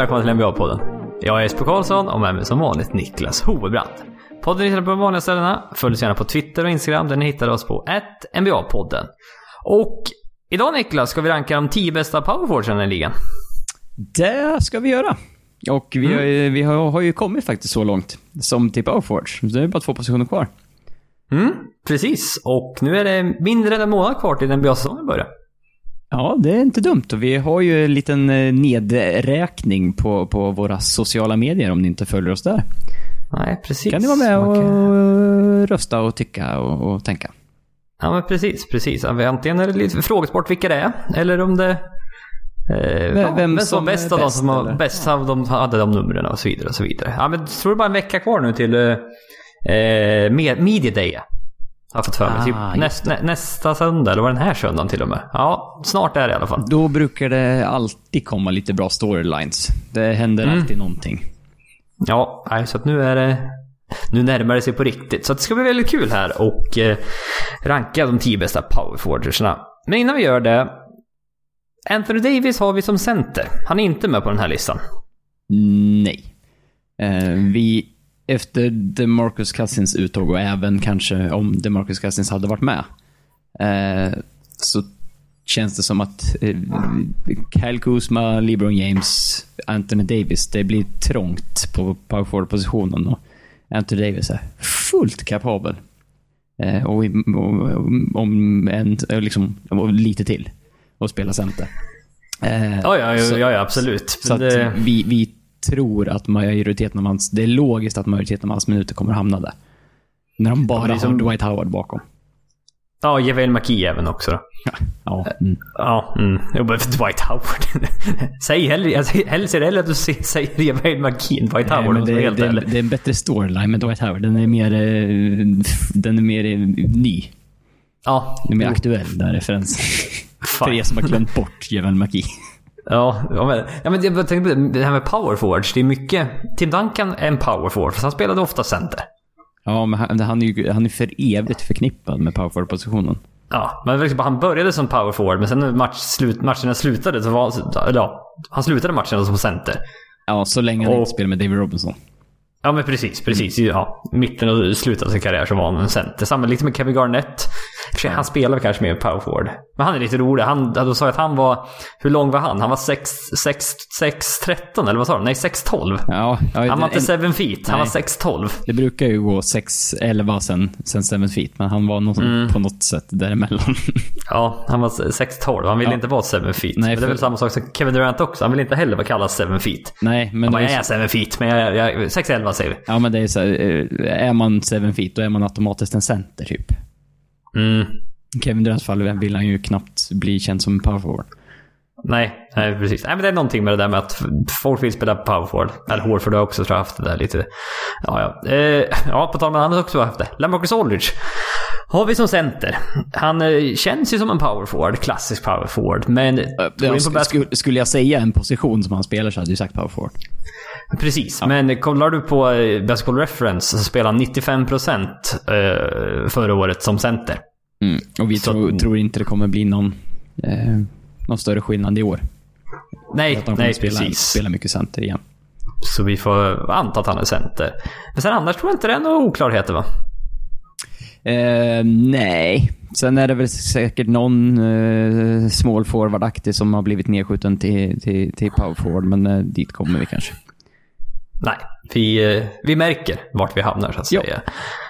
Välkomna till NBA-podden. Jag är Jesper Karlsson och med mig som vanligt Niklas Hovebrand. Podden hittar du på de vanliga ställena. Följ oss gärna på Twitter och Instagram där ni hittar oss på NBA-podden. Och idag Niklas ska vi ranka de 10 bästa powerforwardsen i ligan. Det ska vi göra. Och vi, har, ju- vi har, har ju kommit faktiskt så långt som till powerforwards. Så det är bara två positioner kvar. Mm, precis. Och nu är det mindre än en månad kvar till NBA-säsongen börjar. Ja, det är inte dumt. Och vi har ju en liten eh, nedräkning på, på våra sociala medier om ni inte följer oss där. Nej, precis. kan ni vara med och kan- rösta och tycka och, och tänka. Ja, men precis, precis. Antingen är det lite frågesport vilka det är, eller om det... Eh, vem vem som som var bäst är av de som har bäst av de hade de numren och så vidare och så vidare. Ja, men tror det bara en vecka kvar nu till eh, eh, med- Media Day. Har jag fått för mig. Ah, typ just näst, nä, nästa söndag, eller var den här söndagen till och med. Ja, snart är det i alla fall. Då brukar det alltid komma lite bra storylines. Det händer Mm. alltid någonting. Ja, nej, så att nu är det... Nu närmar det sig på riktigt. Så det ska bli väldigt kul här och eh, ranka de tio bästa powerforwardersna. Men innan vi gör det. Anthony Davis har vi som center. Han är inte med på den här listan. Nej. Eh, vi, efter DeMarcus Cousins uttåg och även kanske om DeMarcus Cousins hade varit med, eh, så känns det som att eh, Kyle Kuzma, LeBron James, Anthony Davis, det blir trångt på power forward-positionen och Anthony Davis är fullt kapabel. Eh, och, om en, liksom, och lite till, och spela center. Eh, Ja, ja, ja, så- ja, absolut. så att det, vi, vi tror att majoriteten av hans... Det är logiskt att majoriteten av hans minuter kommer hamna där. När de bara det är som- har Dwight Howard bakom. ja, JaVale McKee även också då. Ja. Mm. Ja, mm. Jo, men Dwight Howard. Säg hellre, säger- hellre att du säger JaVale McKee än Dwight Nej, Howard. det, helt det, är- det är en bättre storyline med Dwight Howard. Den är mer, eh, den är mer eh, ny. Ja, Den är mer jo, aktuell, den referensen. För er som har glömt bort Javel McKee. Ja, ja, men, ja, men jag tänkte på det, det här med power forwards. Det är mycket... Tim Duncan är en power forward, för han spelade ofta center. Ja, men han, han är ju han är för evigt förknippad med power forward-positionen. Ja, men liksom, han började som power forward, men sen när match, slut, matcherna slutade så var eller ja, han slutade matcherna som center. Ja, så länge han Och- inte spelar med David Robinson. Ja, men precis, precis. Ja, mitten och slutet av sin karriär så var han en center. Samma lite med Kevin Garnett. För sig, Han spelar kanske mer power forward. Men han är lite rolig. Han, då sa jag att han var... Hur lång var han? Han var 6, 6, 6, 13 eller vad sa du? Nej, 6, 12. Ja, ja, Han var inte en- 7 feet. Han Nej. var 6, 12. Det brukar ju gå 6-11 sen, sen 7 feet, men han var någon, Mm. på något sätt däremellan. Ja, han var 6-12. Han ville Ja. inte vara 7 feet. Nej, men det är för- väl samma sak som Kevin Durant också. Han vill inte heller vara kallad 7 feet. Nej, men, Han bara, är, jag är 7 feet, men jag, jag, 6-11 säger vi. ja, men det är så här, eh, är man 7 feet, då är man automatiskt en center typ. Mm. Kevin Durants fall vill han ju knappt bli känd som en power forward. Nej, nej, precis. Nej, men det är någonting med det där med att folk vill spela power forward. Eller Horford har också tror jag haft det där lite. Ja, ja. Eh, ja, på tal om han har också haft det. Lamarcus Aldridge har vi som center. Han eh, känns ju som en power forward, klassisk power forward. Men... Ja, skulle, skulle jag säga en position som han spelar så hade jag sagt power forward. Precis, men kollar du på eh, Basketball Reference så spelar han 95% eh, förra året som center. Mm. Och vi Så- tror, tror inte det kommer bli någon, eh, någon större skillnad i år. Nej, Att de nej spela, precis. spela mycket center igen. Så vi får anta att han är center. Men sen annars tror jag inte det är några oklarheter va? Eh, nej. Sen är det väl säkert någon eh, small forward-aktig som har blivit nedskjuten till, till, till power forward, men eh, dit kommer vi kanske. Nej, vi, eh, vi märker vart vi hamnar så att säga.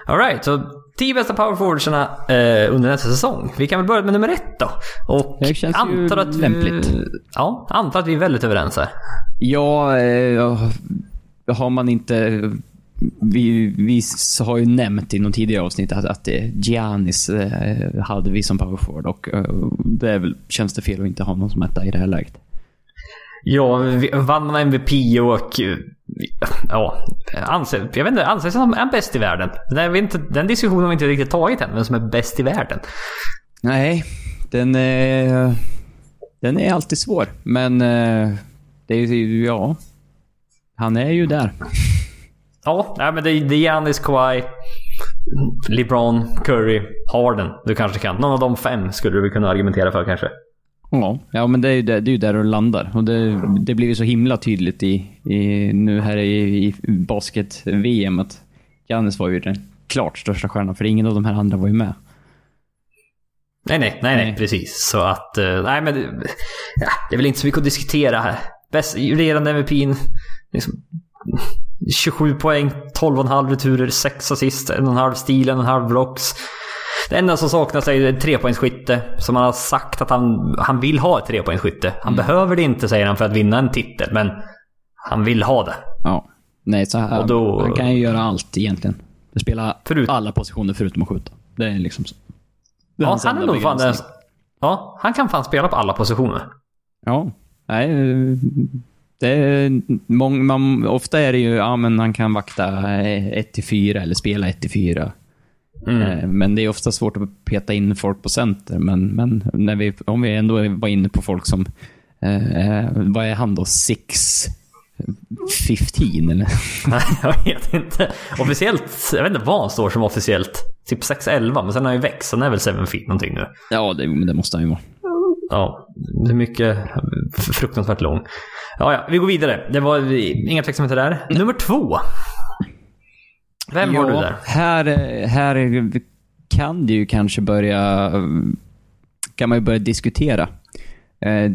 Alright, så 10 bästa powerforwardsarna eh, under nästa säsong. Vi kan väl börja med nummer ett då. Och Det känns ju antar att vi, lämpligt. Ja, antar att vi är väldigt överens här. Ja, eh, har man inte... Vi, vi har ju nämnt i någon tidigare avsnitt att, att Giannis eh, hade vi som power forward och eh, det väl, känns det fel att inte ha någon som etta i det här läget. Ja, vann MVP och... eh, Ja, anser, jag vet inte, anses som en bäst i världen. Är inte, den diskussionen har vi inte riktigt tagit än, vem som är bäst i världen. Nej, den är, den är alltid svår. Men eh, det är ju, ja. Han är ju där. Ja, nej, men det, är- Giannis, Kawhi, LeBron, Curry, Harden. Du kanske kan. Någon av de fem skulle du kunna argumentera för kanske. Ja, ja men det är ju där, det är där det landar. Och det, det blir ju så himla tydligt i, i nu här i, i basket-VM att Giannis var ju den klart största stjärnan, för ingen av de här andra var ju med. Nej, nej, nej, nej, precis. Så att, eh, nej men, ja, det är väl inte så mycket att diskutera här. Bäst, regerande MVP'n, liksom, 27 poäng, 12,5 returer, 6 assist, 1,5 stil, 1,5 blocks. Det enda som saknas är ett trepoängsskytte. Som han har sagt att han, han vill ha ett trepoängsskytte. Han behöver det inte, säger han, för att vinna en titel. Men han vill ha det. Ja. Nej, så här, då- han kan ju göra allt egentligen. Spela Förut- alla positioner förutom att skjuta. Det är liksom så. Det Ja, han är nog fan den... Ja, han kan fan spela på alla positioner. Ja. Nej, det är mång, man, ofta är det ju, ja men han kan vakta 1-4 eller spela 1-4. Mm. Eh, Men det är ofta svårt att peta in folk på center. Men, men när vi, om vi ändå var inne på folk som, eh, eh, vad är han då? 6 15 eller? Nej, jag vet inte. Officiellt, jag vet inte vad han står som officiellt. Typ 6'11, men sen har han ju växt. Han är väl 7 feet någonting nu. Ja, det, det måste han ju vara. Ja, det är mycket fruktansvärt lång. Ja, ja, vi går vidare. Det var inga tveksamheter där. Nummer två. Vem har du där? Här, här kan det ju kanske börja, kan man ju börja diskutera. Eh,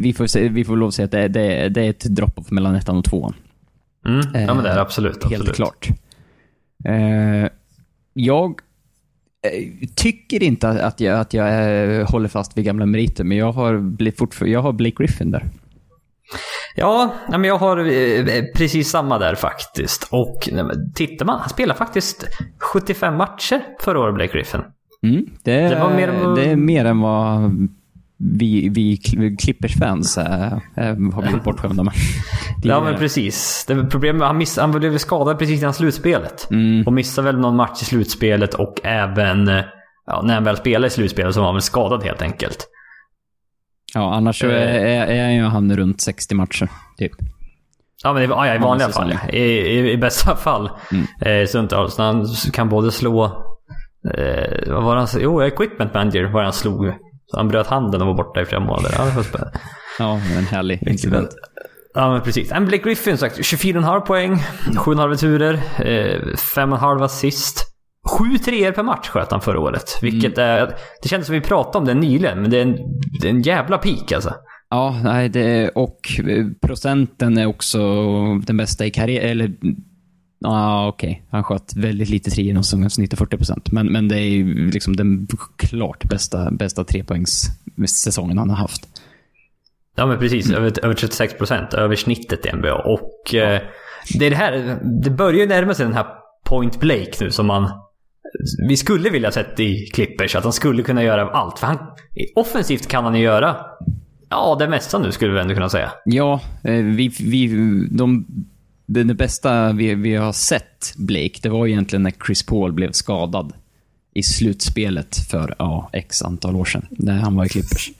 Vi får, se, vi får lov att säga att det, är- det, det är ett drop-off mellan ettan och tvåan. Mm. Ja, men det är det absolut. absolut. Helt klart. Eh, jag eh, tycker inte att- jag, att jag eh, håller fast vid gamla meriter, men jag har, jag har Blake Griffin där. Ja, men jag har eh, precis samma där faktiskt. Och tittar man, han spelade faktiskt 75 matcher förra året, Blake Griffin. Mm, det, Det var mer än det är mer än vad vi, vi Clippers-fans äh, har blivit bortskämda med. Ja men precis. Det problemet, han, miss, han blev skadad precis innan slutspelet. Mm. Och missade väl någon match i slutspelet och även eh, ja, när han väl spelade i slutspelet så var han väl skadad helt enkelt. Ja, annars så är, är, är ju han runt 60 matcher, typ. Ja men i, ja, i vanliga fall. I, i, I bästa fall. Mm. Eh, stundtals. Han kan både slå... Eh, vad var han? Jo, equipment manager var han slog. Så han bröt handen och var borta i flera månader. Ja, det var spännande. Ja, en härlig incident. Ja men precis. En Blake Griffin sagt 24,5 poäng, 7,5 returer, eh, 5,5 assist. Sju treor per match sköt han förra året. Vilket är... Det kändes som vi pratade om det nyligen, men det är en, det är en jävla peak alltså. Ja, nej, det, och eh, procenten är också den bästa i karriären. Eller, ja okej. Han sköt väldigt lite treor så snittar 40 procent. Men, men det är liksom den klart bästa, bästa trepoängssäsongen han har haft. Ja men precis, över, över 36 procent. Över snittet i NBA. Och eh, det är det här, det börjar ju närma sig den här Point Blake nu som man... Vi skulle vilja sett i Clippers, att han skulle kunna göra allt. För han, offensivt kan han ju göra, ja det mesta nu skulle vi ändå kunna säga. Ja, eh, vi, vi, de, det, det bästa vi, vi har sett Blake, det var egentligen när Chris Paul blev skadad i slutspelet för ja, x antal år sedan, när han var i Clippers.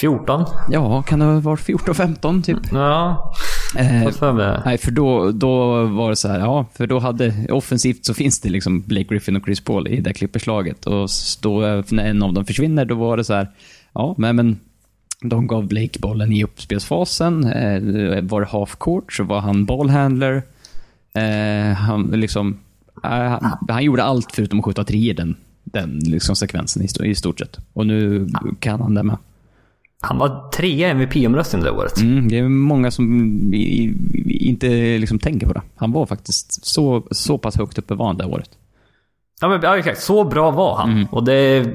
14? Ja, kan det ha varit 14-15 typ? Ja, Eh, för nej, för då, då var det så här, ja, för då hade, offensivt så finns det liksom Blake Griffin och Chris Paul i det Clippers-laget. Och då, när en av dem försvinner, då var det så här, ja, men, men de gav Blake bollen i uppspelsfasen. Eh, var det half court så var han ballhandler. Eh, han, liksom, eh, han, han gjorde allt förutom att skjuta treor den, den liksom sekvensen i, i stort sett. Och nu kan han det med. Han var trea i MVP-omröstningen det året. Mm, det är många som inte liksom tänker på det. Han var faktiskt så, så pass högt uppe var han det året. Ja men ja, exakt, så bra var han. Mm. Och det är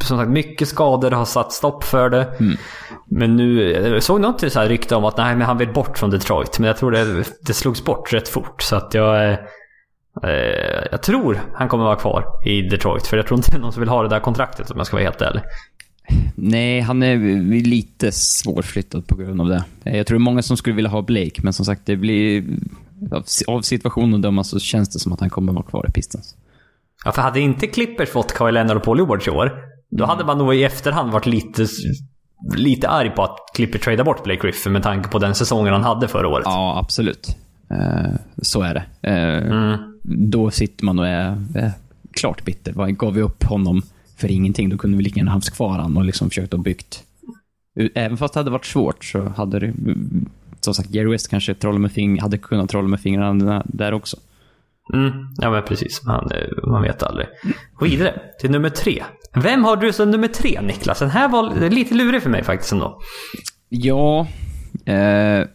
som sagt mycket skador har satt stopp för det. Mm. Men nu, jag såg något så här rykte om att nej, men han vill bort från Detroit. Men jag tror det, det slogs bort rätt fort. Så att jag... Eh, eh, jag tror han kommer vara kvar i Detroit. För jag tror inte det är någon som vill ha det där kontraktet om jag ska vara helt ärlig. Nej, han är lite svårflyttad på grund av det. Jag tror det är många som skulle vilja ha Blake, men som sagt, det blir... Av, situationen att döma så känns det som att han kommer vara kvar i Pistons. Ja, för hade inte Clippers fått Kawhi Leonard och Paul George i år. Då hade man nog i efterhand varit lite, lite arg på att Clippers tradade bort Blake Griffin med tanke på den säsongen han hade förra året. Ja, absolut. Eh, så är det. Eh, Mm. Då sitter man och är, klart bitter. Gav vi upp honom för ingenting? Då kunde vi lika gärna haft kvar honom och liksom försökt att byggt Även fast det hade varit svårt så hade det, som sagt, Jerry West kanske trolla med fing, hade kunnat trolla med fingrarna där också. Mm, ja men precis. Man, eh, man vet aldrig. Gå vidare till nummer tre. Vem har du som nummer tre Niklas? Den här var lite lurig för mig faktiskt ändå. Ja, eh,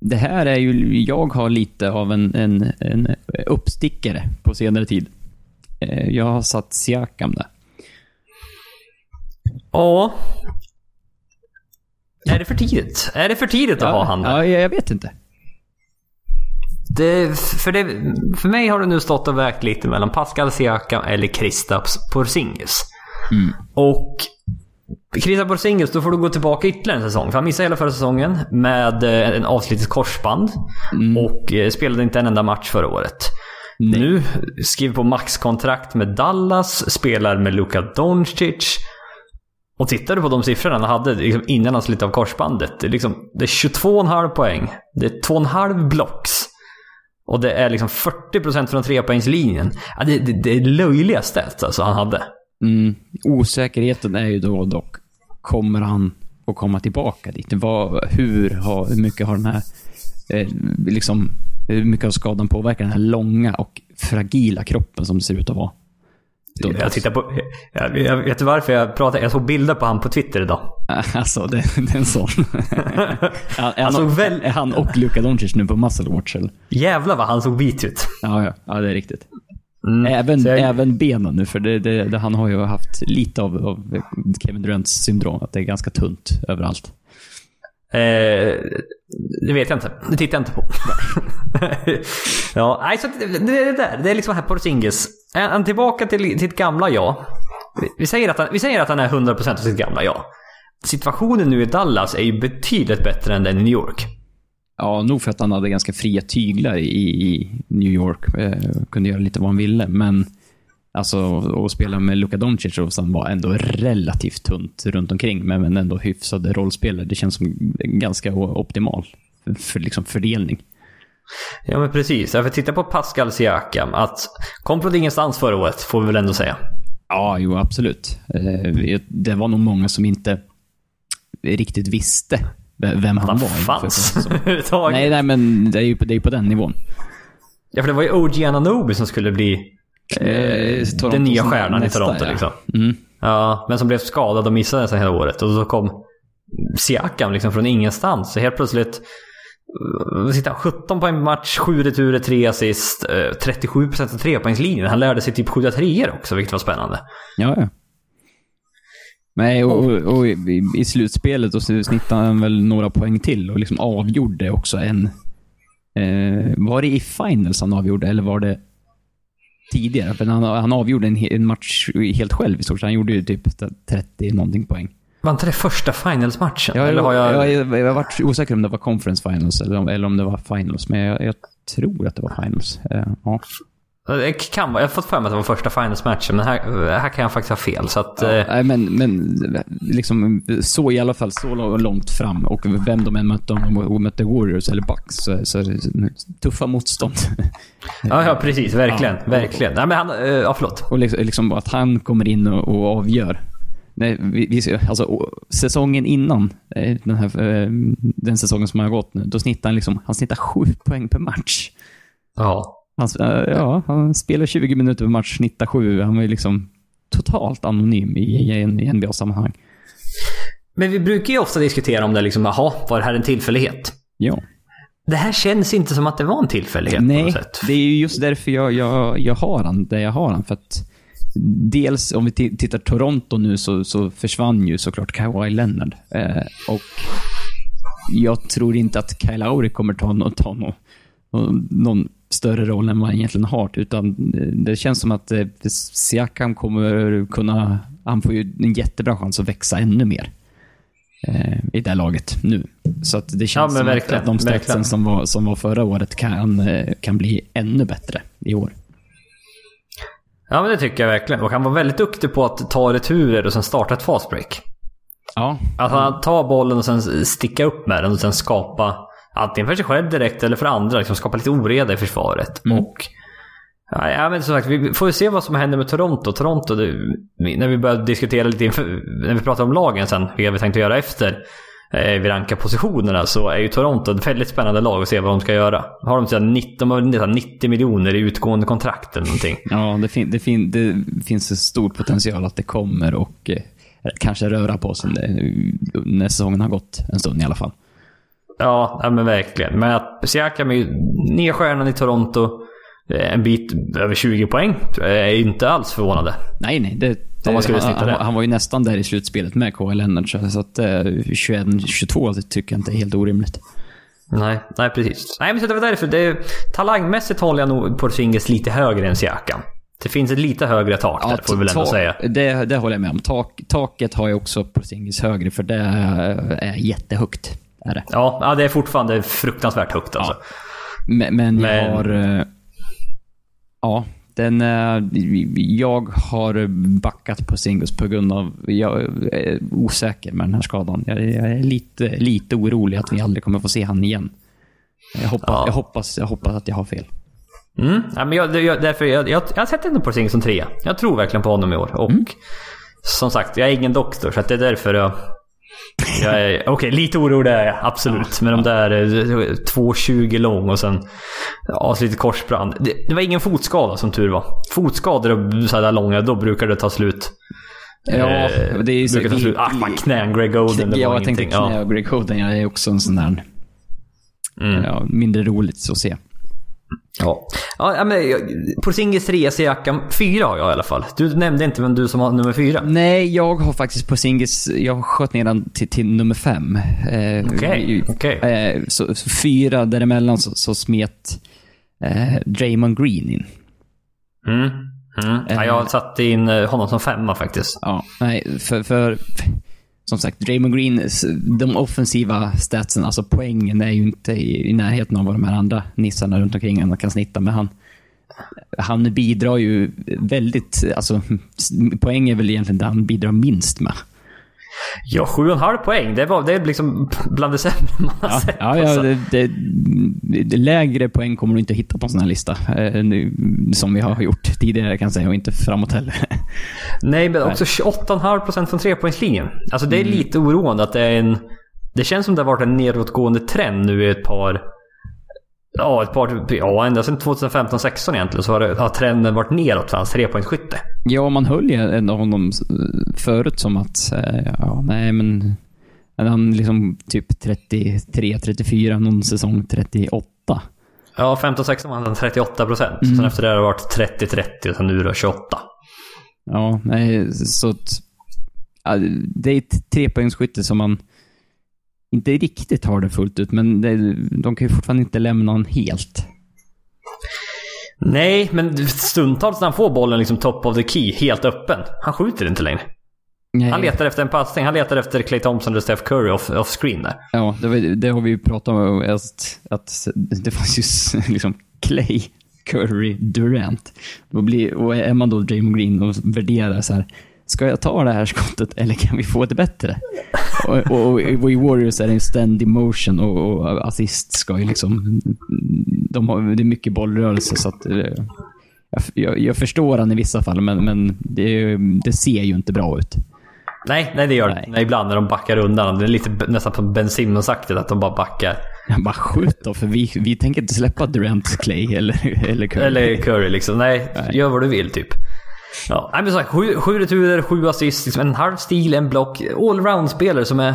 det här är ju, jag har lite av en, en, en uppstickare på senare tid. Eh, jag har satt Siakam där. Ja. Är det för tidigt? Är det för tidigt att ha han där? Ja, jag vet inte. Det, för, det, för mig har det nu stått och vägt lite mellan Pascal Siakam eller Kristaps Porzingis. Mm. Och Kristaps Porzingis, då får du gå tillbaka ytterligare en säsong. För han missade hela förra säsongen med eh, en avslitet korsband. Mm. Och eh, spelade inte en enda match förra året. Nej. Nu skriver på maxkontrakt med Dallas, spelar med Luka Doncic. Och tittar du på de siffrorna han hade liksom innan han slet av korsbandet. Det är, liksom, det är 22,5 poäng. Det är 2,5 blocks. Och det är liksom 40% från trepoängslinjen. Ja, det, det, det är löjliga stats alltså han hade. Mm. Osäkerheten är ju då dock, kommer han att komma tillbaka dit? Vad, hur, har, hur mycket har den här, eh, liksom, hur mycket har skadan påverkat den här långa och fragila kroppen som det ser ut att vara? Då, Jag tittar på... Jag, jag vet du varför jag pratar? Jag såg bilder på han på Twitter idag. Alltså, det, det är en sån. är, han, såg väl- han och Luka Doncic nu på muscle watch eller? Jävlar vad han såg vit ut. Ja, ja, ja, det är riktigt. Mm. Även, jag- även benen nu, för det, det, det, han har ju haft lite av, av Kevin Durants syndrom, att det är ganska tunt överallt. Eh, det vet jag inte. Det tittar jag inte på. ja, nej, så det, det är det där. Det är liksom här Porzingis. Är han tillbaka till, sitt gamla jag? Vi, vi, säger att han, vi säger att han är 100% av sitt gamla jag. Situationen nu i Dallas är ju betydligt bättre än den i New York. Ja, nog för att han hade ganska fria tyglar i, i New York. Eh, kunde göra lite vad han ville, men alltså att spela med Luka Doncic som var ändå relativt tunt runt omkring, men ändå hyfsade rollspelare. Det känns som ganska optimal för, för liksom fördelning. Ja men precis. Jag får titta på Pascal Siakam. Att kom från ingenstans förra året, får vi väl ändå säga. Ja, jo absolut. Eh, Det var nog många som inte riktigt visste vem han Han var. fanns. Nej, nej, men det är ju på, det är på den nivån. Ja, för det var ju OG Ananobi som skulle bli Eh, eh, Torontos den nya stjärnan nästa, i Toronto ja. liksom. Mm. Ja, men som blev skadad och missade nästan hela året. Och så kom Siakam liksom från ingenstans. Så helt plötsligt eh, sitter han 17 poäng per match, 7 returer, 3 assist, eh, 37% av trepoängslinjen. Han lärde sig typ skjuta treor också, vilket var spännande. Ja, ja. Nej, och, och, och i, i slutspelet så snittade han väl några poäng till och liksom avgjorde också en... Eh, var det i finals han avgjorde, eller var det tidigare? För han, han avgjorde en, en match helt själv i stort sett. Han gjorde ju typ 30 någonting poäng. Var inte det första finals-matchen? Jag, Eller har jag... jag, jag, jag varit osäker om det var conference finals eller eller om det var finals, men jag, jag tror att det var finals. Eh, ja. Det kan vara. Jag har fått för mig att det var första finals-matchen, men här, här kan jag faktiskt ha fel. Så att... Ja, eh, men, men liksom så i alla fall så långt fram och vem de än mötte, om de mötte Warriors eller Bucks, så, så tuffa motstånd. Ja, ja precis. Verkligen. Ja. Verkligen. Nej, men han... eh, Ja, förlåt. och liksom, liksom att han kommer in och, och avgör. Nej, vi, vi, alltså, säsongen innan, eh, den, här, eh, den säsongen som har gått nu, då snittar han, liksom, han snittar sju poäng per match. Ja. Han, eh, ja, han spelar 20 minuter per match, snittar sju. Han var ju liksom totalt anonym i, i, NBA-sammanhang. Men vi brukar ju ofta diskutera om det liksom, jaha, var det här en tillfällighet? Ja. Det här känns inte som att det var en tillfällighet på Nej, något sätt. det är ju just därför jag, jag, jag har han där jag har han. För att dels om vi ti- tittar Toronto nu så, så försvann ju såklart Kawhi Leonard. Eh, och jag tror inte att Kyle Lowry kommer ta, no, ta no, någon större roll än vad han egentligen har. Utan eh, det känns som att eh, Siakam kommer kunna... Han får ju en jättebra chans att växa ännu mer eh, i det här laget nu. Så att det känns men som verkligen, att de statsen som var, som var förra året kan, kan bli ännu bättre i år. Ja, men det tycker jag verkligen. Och han var väldigt duktig på att ta returer och sen starta ett fastbreak. Ja, Att han tar bollen och sen sticka upp med den och sen skapa antingen för sig själv direkt eller för andra. Liksom skapa lite oreda i försvaret. Mm. Och Ja, men som sagt, vi får se vad som händer med Toronto. Toronto, det, när vi börjar diskutera lite inför, när vi pratar om lagen sen, vilka vi tänkte göra efter eh, vi rankar positionerna, så är ju Toronto ett väldigt spännande lag att se vad de ska göra. Har de, så 90, de har nästan 90 miljoner i utgående kontrakt eller någonting. Ja, det, fin det, fin det finns en stor potential att det kommer och eh, kanske röra på sig när säsongen har gått en stund i alla fall. Ja, ja men verkligen. Men att Siakam är ju nya stjärnan i Toronto. En bit över 20 poäng är inte alls förvånande. Nej, nej. Det, det, man skulle han, det. han, han var ju nästan där i slutspelet med Kawhi Leonard, så att eh, 21-22 tycker jag inte är helt orimligt. Nej, nej precis. Nej, men så det var därför. Det, talangmässigt håller jag nog Porzingis lite högre än Siakam. Det finns ett lite högre tak där, får vi väl ändå säga. Det, det håller jag med om. Tak, taket har jag också Porzingis högre, för det är jättehögt. Är det. Ja, ja, det är fortfarande fruktansvärt högt alltså. Men, men, Men- jag har... eh, Ja, den... eh, Jag har backat på singles på grund av... Jag är osäker med den här skadan. Jag är lite, lite orolig att vi aldrig kommer få se han igen. Jag hoppas, Ja. jag hoppas, jag hoppas att jag har fel. Mm. Ja, men jag, jag, därför, jag, jag, jag sätter ändå Porzingis som trea. Jag tror verkligen på honom i år. Och som sagt, jag är ingen doktor, så det är därför jag... Okej, lite orolig är jag absolut. Men de där eh, 2,20 lång och sen ja, så lite korsbrand. Det, det var ingen fotskada som tur var. Fotskador och så här långa, då brukar det ta slut. Ja, Eh, det är ju så... brukar ta slut. Ah, fan, knän, Greg Oden, det ja, var jag tänkte ingenting. knä Ja. och Greg Oden. Jag är också en sån där... Mm. Ja, mindre roligt att se. Ja. ja, men Porzingis trea, Siakam fyra har jag i alla fall. Du nämnde inte vem du som har nummer fyra. Nej, jag har faktiskt på Singis, jag sköt ner den till, till nummer fem. Eh, Okej. Eh, så, så fyra däremellan så, så smet eh, Draymond Green in. Mm. Mm. Ja, jag satte in eh, honom som femma faktiskt. Ja, nej, för, för som sagt, Draymond Green, de offensiva statsen, alltså poängen är ju inte i, i närheten av vad de här andra nissarna runt omkring honom kan snitta, men han, han bidrar ju väldigt, alltså poäng är väl egentligen det han bidrar minst med. Ja, sju och en halv poäng. Det, var, det är liksom bland det sämre man har Ja, sett. ja, ja alltså. det, det, det, lägre poäng kommer du inte hitta på en sån här lista. Eh, nu, som vi har gjort tidigare kan jag säga, och inte framåt heller. Nej, men också 28,5% från trepoängslinjen. Alltså det är Mm. lite oroande att det är en... Det känns som det har varit en nedåtgående trend nu i ett par... Ja, ett par... Ja, ända sedan 2015-16 egentligen så har, det, har trenden varit neråt för hans trepoängsskytte. Ja, man höll ju ändå honom förut som att, ja, nej men... Han liksom typ 33, 34, någon säsong 38. Ja, 15-16 var han 38 procent. Mm. Sen efter det har det varit 30-30 och sen nu då 28. Ja, nej, så att... Ja, det är ett trepoängsskytte som man inte riktigt har det fullt ut, men det, de kan ju fortfarande inte lämna honom helt. Nej, men stundtals när han får bollen liksom top of the key, helt öppen. Han skjuter inte längre. Nej. Han letar efter en passning. Han letar efter Clay Thompson eller Steph Curry off, off screen där. Ja, det, var- det har vi ju pratat om. Att, att det fanns ju liksom Clay, Curry, Durant. Då blir, och är man då Draymond Green och värderar så här. Ska jag ta det här skottet eller kan vi få det bättre? och, och, och i Warriors är det en ständig motion och, och assist ska ju liksom... De har, det är mycket bollrörelse så att... eh, Jag, jag, förstår han i vissa fall, men, men det, det ser ju inte bra ut. Nej, nej det gör det Nej. Ibland när de backar undan. Det är lite nästan på Ben Simmons-aktigt att de bara backar. Jag bara skjut då, för vi, vi tänker inte släppa Durant, Clay eller, eller Curry. Eller Curry liksom. Nej, Nej. gör vad du vill typ. Ja, men här, sju, sju returer, sju assist, liksom en halv stil, en block. Allround-spelare som är...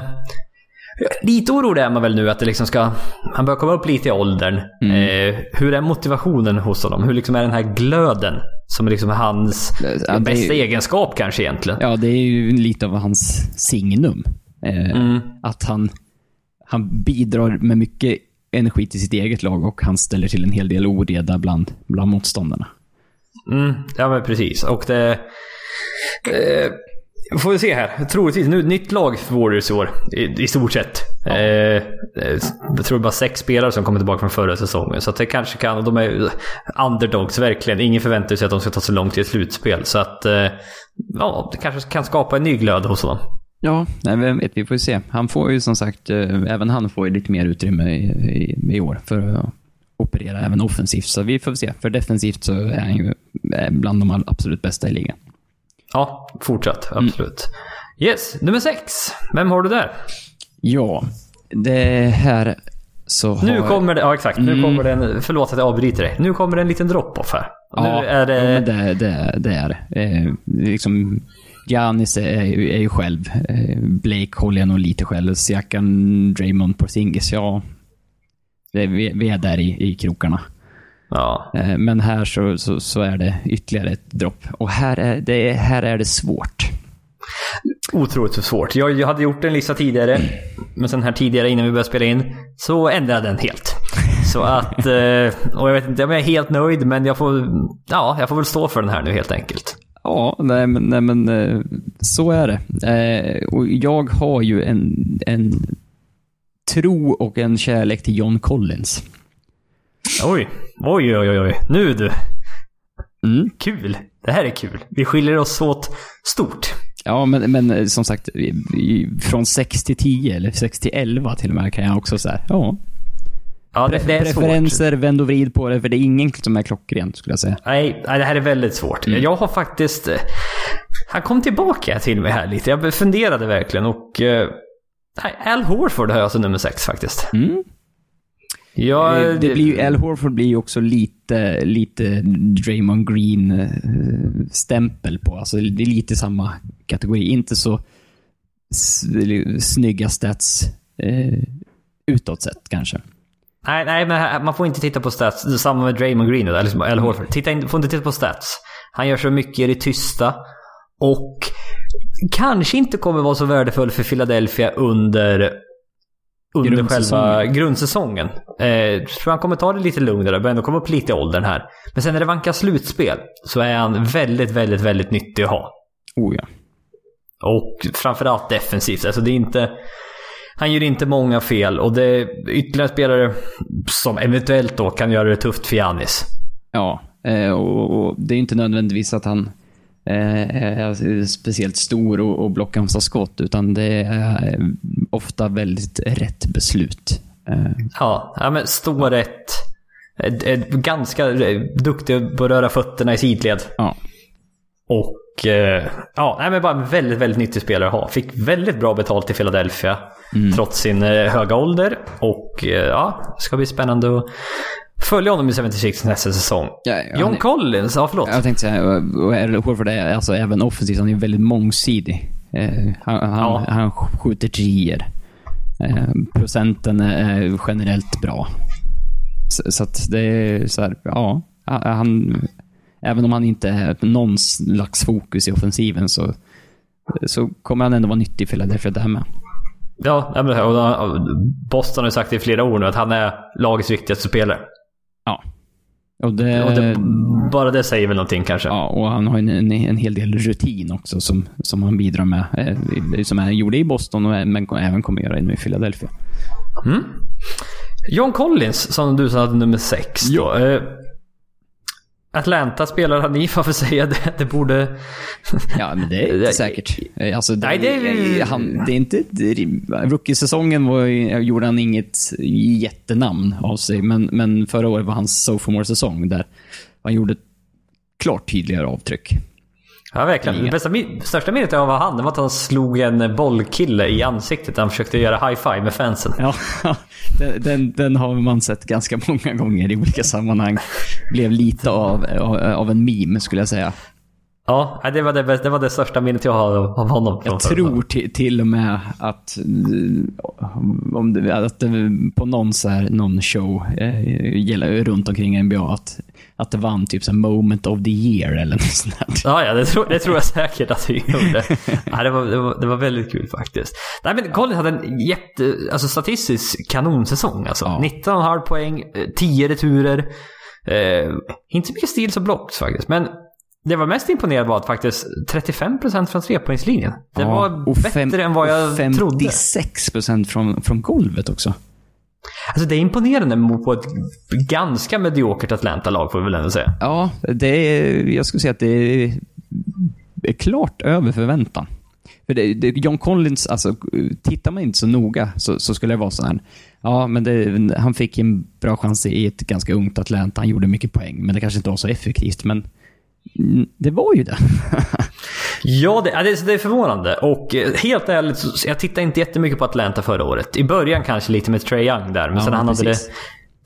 Lite orolig är man väl nu att det liksom ska... Han börjar komma upp lite i åldern. Eh, hur är motivationen hos honom? Hur liksom är den här glöden? Som är liksom hans Ja, bästa egenskap kanske egentligen. Ja, det är ju lite av hans signum. Eh, Mm. Att han, han bidrar med mycket energi till sitt eget lag och han ställer till en hel del oreda bland, bland motståndarna. Mm, ja men precis. Och det... Eh, får vi se här. Troligtvis nu ett nytt lag för Warriors i år. I, i stort sett. Eh, eh, jag tror bara sex spelare som kommer tillbaka från förra säsongen. Så att det kanske kan... Och de är underdogs verkligen. Ingen förväntar sig att de ska ta så långt till ett slutspel. Så att... Eh, ja, det kanske kan skapa en ny glöd hos honom. Ja, nej, vem vet, vi får ju se. Han får ju som sagt, eh, även han får ju lite mer utrymme i, i, i år för operera även offensivt. Så vi får se. För defensivt så är han ju eh, bland de absolut bästa i ligan. Ja, fortsatt. Absolut. Yes, nummer sex. Vem har du där? Ja, det här så har... Nu kommer det, ja exakt. Nu Mm. kommer det en, förlåt att jag avbryter dig. Nu kommer det en liten drop-off här. Ja, nu är det, ja, det, det, det är det. Eh, liksom, Giannis är, ju- är ju själv. Eh, Blake håller jag nog lite själv. Siakam, Draymond, Porzingis, ja. Vi, vi är där i, i krokarna. ja. Eh, men här så, så, så är det ytterligare ett dropp. Och här är det, här är det svårt. Otroligt så svårt. Jag, jag hade gjort en lista tidigare, men sen här tidigare innan vi började spela in, så ändrade jag den helt. Så att, eh, och jag vet inte om jag är helt nöjd, men jag får, ja, jag får väl stå för den här nu helt enkelt. Ja, nej men, nej, men eh, så är det. Och jag har ju en, en tro och en kärlek till John Collins. Oj, oj, oj, oj, oj. Nu du. Mm. Kul. Det här är kul. Vi skiljer oss åt stort. Ja, men, men eh, som sagt, från 6 till 10 eller 6 till 11 till och med kan jag också säga. Ja, Ja, det, det är svårt. preferenser, vänd och vrid på det, för det är ingen som är klockren skulle jag säga. Nej, nej, det här är väldigt svårt. Jag har faktiskt... eh, Han kom tillbaka till mig här lite. Jag funderade verkligen och... eh, Nej, Al Horford har jag som nummer sex faktiskt. Mm. Ja, det, det blir ju, Al Horford blir ju också lite, lite Draymond Green-stämpel på. Alltså det är lite samma kategori. Inte så snygga stats eh, utåt sett kanske. Nej, nej, men man får inte titta på stats. Samma med Draymond Green eller liksom Al Horford. Titta in, får inte titta på stats. Han gör så mycket i det tysta. Och kanske inte kommer vara så värdefull för Philadelphia under under Grundsäsongen. själva grundsäsongen. Eh, jag tror han kommer ta det lite lugnare, börja ändå komma upp lite i åldern här. Men sen när det vankar slutspel så är han väldigt, väldigt, väldigt nyttig att ha. Oh ja. Och framförallt defensivt. Alltså det är inte... Han gör inte många fel och det är ytterligare spelare som eventuellt då kan göra det tufft för Giannis. Ja, eh, och, och det är inte nödvändigtvis att han är speciellt stor och, och blockar skott, utan det är eh, ofta väldigt rätt beslut. Eh, Ja, ja men stå rätt. Ganska eh, duktig på att röra fötterna i sidled. ja. Och eh, ja, nej, men bara en väldigt, väldigt nyttig spelare att ha. Fick väldigt bra betalt i Philadelphia. Trots sin eh, höga ålder. Och eh, ja, det ska bli spännande att följa honom i 76 nästa säsong. Ja, ja, John är- Collins, ja förlåt. Jag tänkte säga, Horford är alltså även offensivt, han är väldigt mångsidig. Eh, han, han, han skjuter trier. Eh, procenten är generellt bra. Så, så att det är så här, ja. Han, även om han inte är någon slags fokus i offensiven så, så kommer han ändå vara nyttig i Philadelphia där med. Ja, och, Boston har ju sagt i flera år nu att han är lagets viktigaste spelare. Ja. Och det, Och det, bara det säger väl någonting kanske. Ja, och han har en, en, en hel del rutin också som, som han bidrar med. Eh, som han gjorde i Boston, och, men även kommer göra nu i Philadelphia. Mm. John Collins, som du sa nummer sex. Då. Eh, Atlanta spelar han i, varför säger jag det? Det borde... Ja, men det är inte säkert. Eh, Alltså, det, Nej, det är- han, det är inte... Rookie-säsongen var, gjorde han inget jättenamn av sig, men, men förra året var hans sophomore-säsong där han gjorde klart tydligare avtryck. Ja, verkligen. Det bästa, största minnet av han var att han slog en bollkille i ansiktet när han försökte göra high-five med fansen. Ja, den, den, har man sett ganska många gånger i olika sammanhang. Blev lite av, av, av en meme, skulle jag säga. Ja, det var det, det var det största minnet jag har av honom. Jag tror till, till och med att, eh, om det, att det på någon, så här, någon show eh, gäller, runt omkring NBA att, att det vann typ så moment of the year eller något sånt där. Ja, ja det, tror, det tror jag säkert att vi gjorde. ja, det, var, det, var, det var väldigt kul faktiskt. Nej, men Collins hade en jätte, alltså statistisk kanonsäsong. Alltså. Ja. 19,5 poäng, eh, 10 returer. Eh, inte så mycket stils och blocks faktiskt, men det var mest imponerande var att faktiskt 35% från trepoängslinjen. Det var och bättre fem- än vad jag och trodde. 56% från, från golvet också. Alltså det är imponerande mot på ett ganska mediokert Atlanta-lag får vi väl ändå säga. Ja, det är, jag skulle säga att det är, är klart över förväntan. För det, det, John Collins, alltså, tittar man inte så noga så, så skulle det vara så här. Ja, men det, han fick en bra chans i ett ganska ungt Atlanta. Han gjorde mycket poäng, men det kanske inte var så effektivt. Men mm, det var ju det. Ja, det, ja, det, det är förvånande. Och eh, helt ärligt, jag tittade inte jättemycket på Atlanta förra året. I början kanske lite med Trae Young där, men Ja, sen han hade det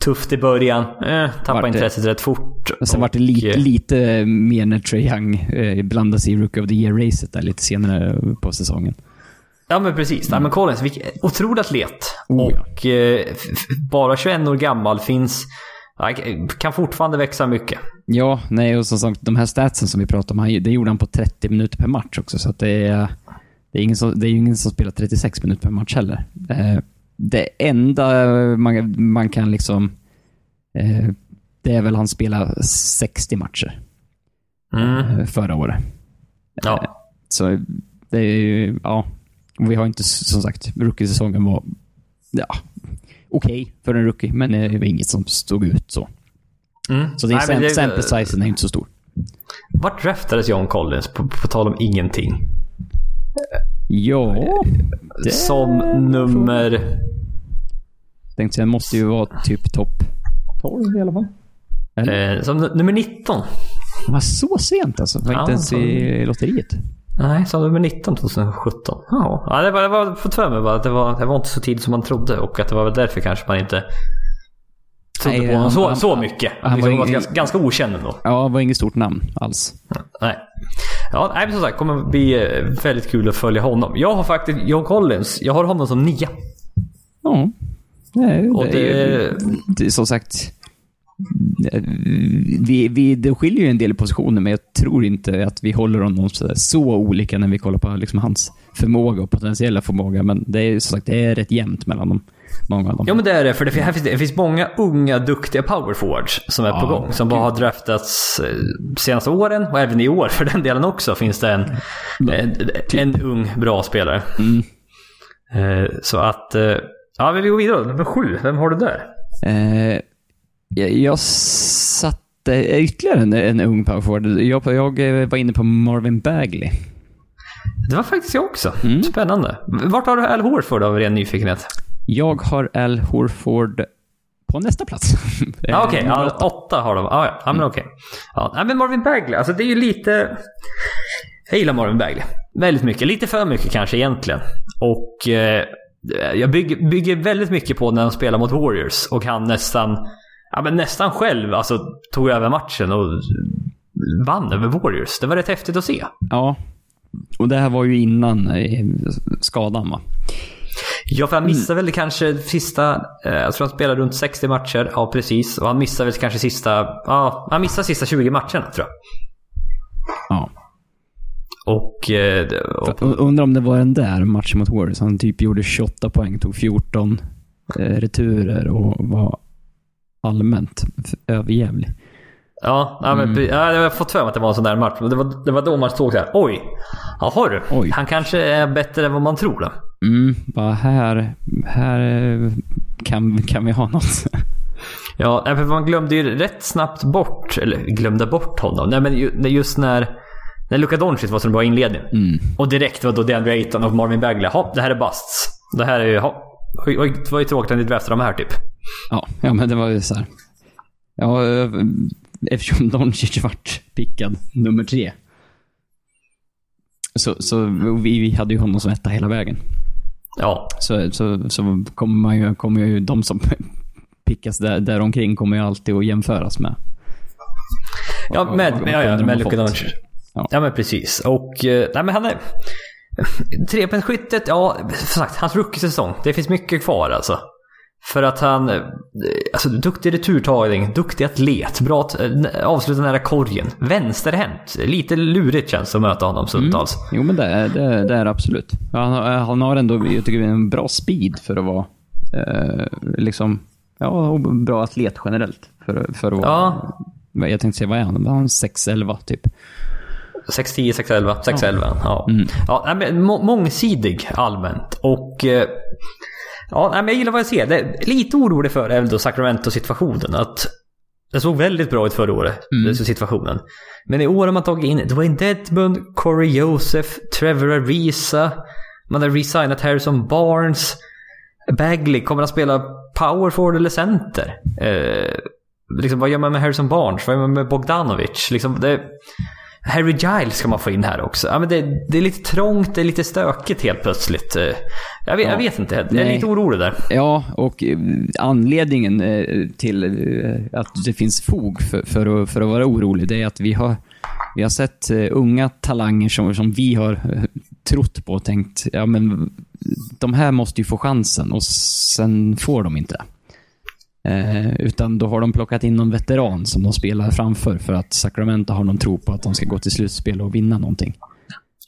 tufft i början. Eh, tappade Vart det- intresset rätt fort. Och sen var det Och, lite, eh, lite mer när Trae Young eh, blandade sig i Rookie of the Year-racet där lite senare på säsongen. Ja men precis. Nej, men Collins, vilken otrolig atlet. Oh, ja. och eh, bara 21 år gammal finns... Kan fortfarande växa mycket. Ja, nej och som sagt, de här statsen som vi pratade om, det gjorde han på 30 minuter per match också. Så det är, det är, ingen som, det är ingen som spelar 36 minuter per match heller. Eh, det enda man, man kan liksom... Eh, det är väl han spelar 60 matcher Mm. eh, förra året. Ja. Så det är ju, ja. Vi har inte, som sagt, rookie-säsongen var, ja, okej för en rookie, men det var inget som stod ut så. Mm. Så det är Nej, men sam- det- sample sizen är inte så stor. Vart draftades John Collins? På, på tal om ingenting. Ja, det Som nummer... tänkte jag, måste ju vara typ topp 12 i alla fall. Eller? Eh, som nu- nummer 19. Var så sent alltså? Var Ja, inte ens i lotteriet? Nej, som nummer 19 2017. Ja, ja det var, det var fått för mig bara att det var, det var inte så tidigt som man trodde och att det var väl därför kanske man inte trodde Nej, på honom han- så, han- så mycket. han Han var liksom var ingen- ganska, ganska okänd ändå. Ja, det var inget stort namn alls. Nej. Ja, nej, men som sagt, kommer bli eh, väldigt kul att följa honom. Jag har faktiskt John Collins, jag har honom som nia. Ja. Nej, Och det, är det- det som sagt... Vi, vi, det skiljer ju en del i positioner, men jag tror inte att vi håller honom så, så olika när vi kollar på liksom hans förmåga och potentiella förmåga. Men det är som sagt det är rätt jämnt mellan dem. Många av dem. Ja men det är det, för det, finns, det finns många unga duktiga power forwards som är på Ja, gång. Som bara har draftats eh, senaste åren och även i år för den delen också finns det en, en, en ung bra spelare. Mm. Eh, Så att, eh, ja vi går vidare. Nummer sju, vem har du där? Eh, jag, jag satte ytterligare en, en ung power forward. Jag, jag var inne på Marvin Bagley. Det var faktiskt jag också. Mm. Spännande. Vart har du Al Horford av ren nyfikenhet? Jag har Al Horford på nästa plats. Ja, Okej, Eh, ja, åtta har de. Ah, ja, ja, men okej. Ja, nej, men Marvin Bagley, alltså det är ju lite... Jag gillar Marvin Bagley. Väldigt mycket. Lite för mycket kanske egentligen. Och eh, jag bygger, bygger väldigt mycket på när han spelar mot Warriors och han nästan... Ja, men nästan själv alltså, tog över matchen och vann över Warriors. Det var rätt häftigt att se. Ja. Och det här var ju innan eh, skadan va? Ja, för han missade väl kanske sista... Eh, jag tror han spelade runt 60 matcher. Ja, precis. Och han missade väl kanske sista... Ja, han missade sista 20 matcherna tror jag. Ja. Och... eh, och Undrar om det var den där matchen mot Warriors. Han typ gjorde 28 poäng, tog 14 eh, returer och var allmänt överjävlig. ja, ja, men, Mm. ja, jag har fått för mig att det var en sån där match. Det var, det var då man såg så här. Oj! Jaha du. Oj. Han kanske är bättre än vad man tror. Då. Mm, bara här, här eh, kan, kan vi ha något. Ja, för man glömde ju rätt snabbt bort, eller glömde bort honom. Nej, men just när, när Luka Doncic var så bra i inledningen. Mm. Och direkt var då DeAndre Ayton och Marvin Bagley. Ja, det här är busts. Det här är ju... Ja, oj, oj, det var ju tråkigt att ni draftade de här typ. Ja, ja, men det var ju så här. Ja, eh, eftersom Doncic vart pickad nummer tre. Så, så vi, vi hade ju honom som etta hela vägen. Ja, Så, så, så kommer, man ju, kommer ju de som pickas där, där omkring kommer ju alltid att jämföras med. ja med, ja, ja, kunder de med Luka. Doncic. Ja. Ja. men precis. Och... eh, Nej men han är... Trepoängsskyttet, ja, som sagt, hans rookie-säsong. Det finns mycket kvar alltså. För att han... eh, Alltså duktig returtagning, duktig atlet, bra att eh, avsluta nära korgen. Vänsterhänt. Lite lurigt känns det att möta honom stundtals. Jo, men det är det, det är absolut. Han, har- han har ändå, jag tycker, en bra speed för att vara eh, liksom, ja, och bra atlet generellt. För, för att vara, Ja. Jag tänkte säga, vad är han? Han 6'11 typ? 610, 611, 611. Ja. Mm. ja men må, mångsidig allmänt. Och... eh, Ja, men jag gillar vad jag ser. Det är lite orolig för är väl då Sacramento-situationen. Att det såg väldigt bra ut förra året, mm. situationen. Men i år har man tagit in Dwayne Dedmund, Corey Joseph, Trevor Ariza. Man har resignat Harrison Barnes. Bagley, kommer han spela power forward eller center? Eh, liksom, vad gör man med Harrison Barnes? Vad gör man med Bogdanovic? Liksom, det, Harry Giles ska man få in här också. Ja, men det, det, är lite trångt, det är lite stökigt helt plötsligt. Eh, jag vet, ja, jag vet inte, jag är nej. lite orolig där. Ja, och eh, anledningen eh, till att det finns fog för, för, att, för att vara orolig, det är att vi har, vi har sett unga talanger som, som vi har trott på och tänkt, ja men de här måste ju få chansen och sen får de inte det. Eh, utan då har de plockat in någon veteran som de spelar framför för att Sacramento har någon tro på att de ska gå till slutspel och vinna någonting.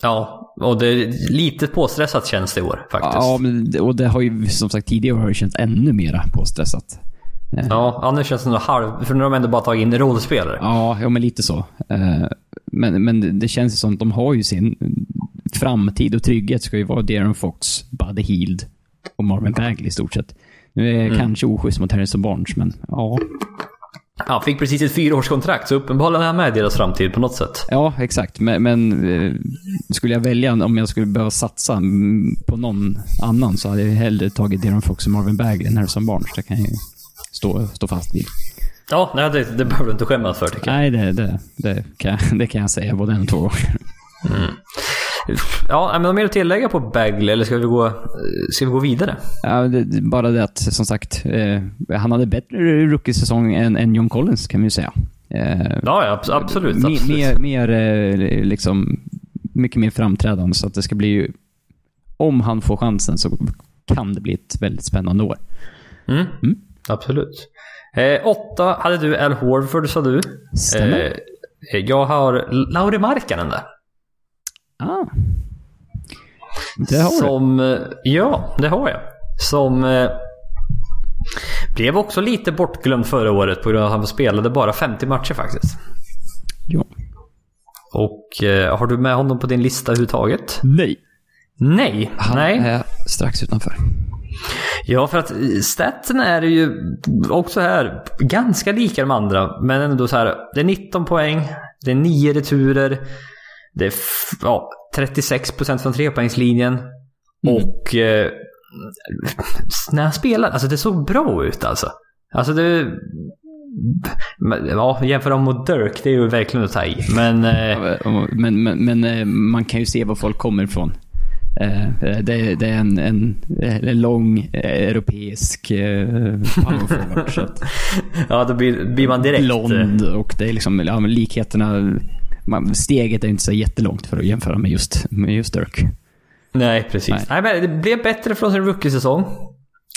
Ja, och det är lite påstressat känns det i år faktiskt. Ja, och det har ju som sagt tidigare har det känts ännu mera påstressat. Eh. Ja, nu känns det nog halv... För nu har de ändå bara tagit in rollspelare. Ja, ja men lite så. Eh, men, men det känns ju som att de har ju sin framtid och trygghet ska ju vara Darren Fox, Buddy Hield och Marvin Bagley i stort sett. Nu är mm. kanske oschysst mot Harrison Barnes, men ja. Han fick precis ett fyraårskontrakt, så uppenbarligen är han med i deras framtid på något sätt. Ja, exakt. Men, men eh, skulle jag välja, om jag skulle behöva satsa på någon annan, så hade jag hellre tagit Darren Fox och Marvin Bagley än Harrison Barnes. Det kan jag ju stå, stå fast vid. Ja, nej, det, det behöver du inte skämmas för tycker jag. Nej, det, det, det, kan, det kan jag säga både en och två gånger. Mm. Ja, men något mer att tillägga på Bagley eller ska vi gå, ska vi gå vidare? Ja, det, bara det att, som sagt, eh, han hade bättre rookie-säsong än, än John Collins kan vi ju säga. Eh, ja, absolut. absolut. Mer, mer eh, liksom, mycket mer framträdande, så att det ska bli ju... Om han får chansen så kan det bli ett väldigt spännande år. Mm. Mm. Absolut. Eh, åtta hade du Al Horford, sa du. Stämmer. Eh, jag har Lauri Markkanen där. Ah. Det har Som, du. Eh, ja, det har jag. Som eh, blev också lite bortglömd förra året på grund av att han spelade bara 50 matcher faktiskt. Ja. Och eh, har du med honom på din lista överhuvudtaget? Nej. Nej? Han Nej. är strax utanför. Ja, för att statsen är ju också här ganska lika de andra. Men ändå så här, det är 19 poäng, det är 9 returer, det är ja, 36% från trepoängslinjen. Mm. Och eh, när han spelade, alltså det såg bra ut alltså. Alltså det... Ja, jämföra dem mot Dirk, det är ju verkligen att ta i. Men, eh, men, men, men, eh, man kan ju se var folk kommer ifrån. Eh, det, det är en, en, en lång europeisk power forward. ja, då blir, blir man direkt... Blond och det är liksom, ja, likheterna man, steget är inte så jättelångt för att jämföra med just, med just Dirk. Nej, precis. Nej. nej men det blev bättre från sin rookie-säsong.